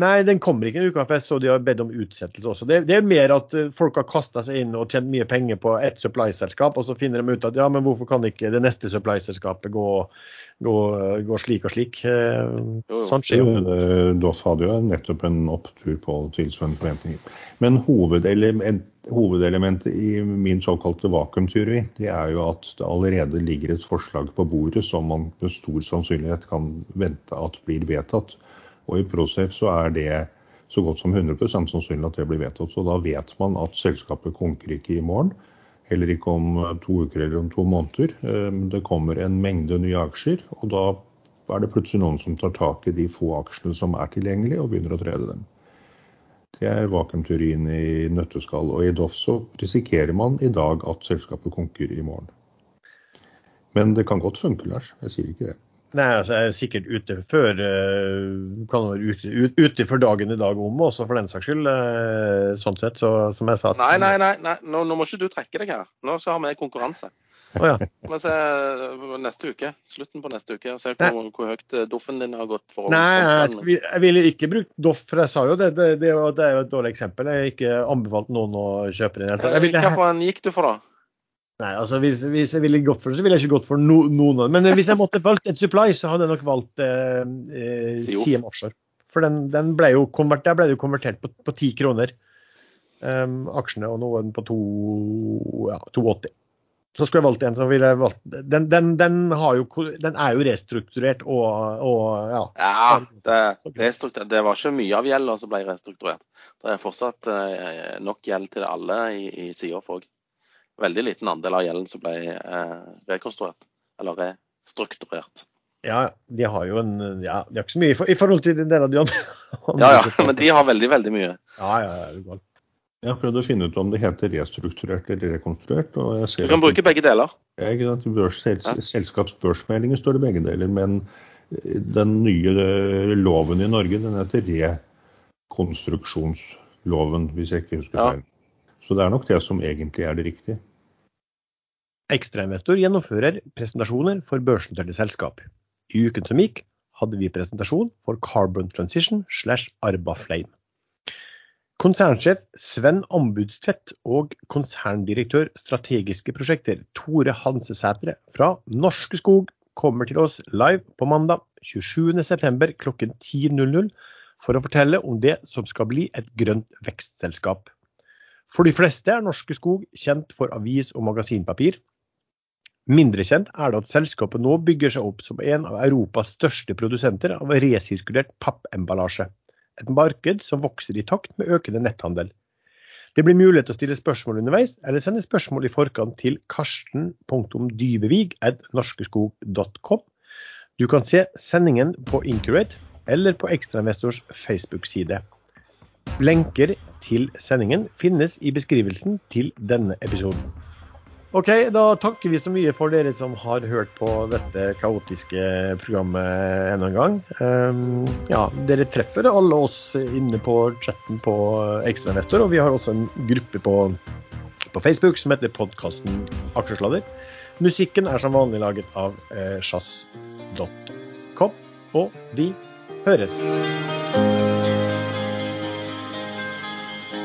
Nei, den kommer ikke en uke fest, så de har bedt om utsettelse også. Det, det er mer at eh, folk har kasta seg inn og tjent mye penger på ett supply-selskap, og så finner de ut at ja, men hvorfor kan ikke det neste supply-selskapet gå, gå, gå, slik og slik? Eh, sånt skjer jo. DOS hadde jo nettopp en opptur på tilsvarende forventninger. Men hovedelement, hovedelementet i min såkalte vakuumteori, det er jo at det allerede ligger et forslag på bordet som man med stor sannsynlighet kan vente at blir vedtatt. Og i Procef så er det så godt som 100% sannsynlig at det blir vedtatt. Så da vet man at selskapet konker ikke i morgen. Heller ikke om to uker eller om to måneder. Ehm, det kommer en mengde nye aksjer, og da er det plutselig noen som tar tak i de få aksjene som er tilgjengelige, og begynner å trede dem. Det er vakuumteorien i nøtteskall. Og i Doff så risikerer man i dag at selskapet konker i morgen. Men det kan godt funke, Lars. Jeg sier ikke det. Nei, altså jeg er sikkert ute før uh, Kan være ute, ut, ute for dagen i dag om også, for den saks skyld. Uh, sånn sett, så som jeg sa Nei, nei, nei. nei. Nå, nå, må ikke du trekke deg her. Nå så har vi konkurranse. Oh, ja. Se neste uke. Slutten på neste uke. Se hvor, hvor, høyt eh, doffen din har gått. for Nei, jeg, jeg ville ikke brukt doff, for jeg sa jo det. Det, det, det er jo et dårlig eksempel. Jeg har ikke anbefalt noen å kjøpe den. Hvilken gikk du for, da? Nei, altså hvis, hvis, jeg ville gått for det, så ville jeg ikke gått for no, noen. Men hvis jeg måtte valgt et supply, så hadde jeg nok valgt eh, eh, Offshore. For den, den ble jo konvert, der ble det jo konvertert på ti kroner. Um, aksjene og noen på 2,80. Ja, så skulle jeg valgt en som ville valgt den, den, den, jo, den, er jo restrukturert og, og ja. ja det, det, var ikke mye av gjelda som ble restrukturert. Det er fortsatt eh, nok gjeld til alle i, i Seoff òg veldig liten andel av gjelden som ble eh, rekonstruert, eller restrukturert. Ja, de har jo en Ja, de har ikke så mye i, forhold til den delen av de andre. ja, ja, men de har veldig, veldig mye. Ja, ja, ja, det går. Jeg har prøvd å finne ut om det heter restrukturert eller rekonstruert. og jeg ser Du kan bruke begge deler. Ja, børs, sels, ja. Selskapsbørsmeldinger står det begge deler, men eh, den nye eh, loven i Norge den heter rekonstruksjonsloven, hvis jeg ikke husker feil. Så det er nok det som egentlig er det riktige. Ekstrainvestor gjennomfører presentasjoner for børsnoterte selskap. I uken som gikk, hadde vi presentasjon for Carbon Transition slash Arbaflame. Konsernsjef Sven Ambudstvedt og konserndirektør strategiske prosjekter Tore Hansesætre fra Norske Skog kommer til oss live på mandag 27.9. klokken 10.00 for å fortelle om det som skal bli et grønt vekstselskap. For de fleste er Norske Skog kjent for avis- og magasinpapir. Mindre kjent er det at selskapet nå bygger seg opp som en av Europas største produsenter av resirkulert pappemballasje. Et marked som vokser i takt med økende netthandel. Det blir mulighet til å stille spørsmål underveis, eller sende spørsmål i forkant til karsten.dybevig.norskeskog.com. Du kan se sendingen på Incurate eller på Ekstrainvestors Facebook-side. Lenker til sendingen finnes i beskrivelsen til denne episoden. Ok, da takker vi så mye for dere som har hørt på dette kaotiske programmet enda en gang. Um, ja, dere treffer alle oss inne på chatten på Ekstrainvestor, og vi har også en gruppe på, på Facebook som heter podkasten Aksjesladder. Musikken er som vanlig laget av eh, og vi høres.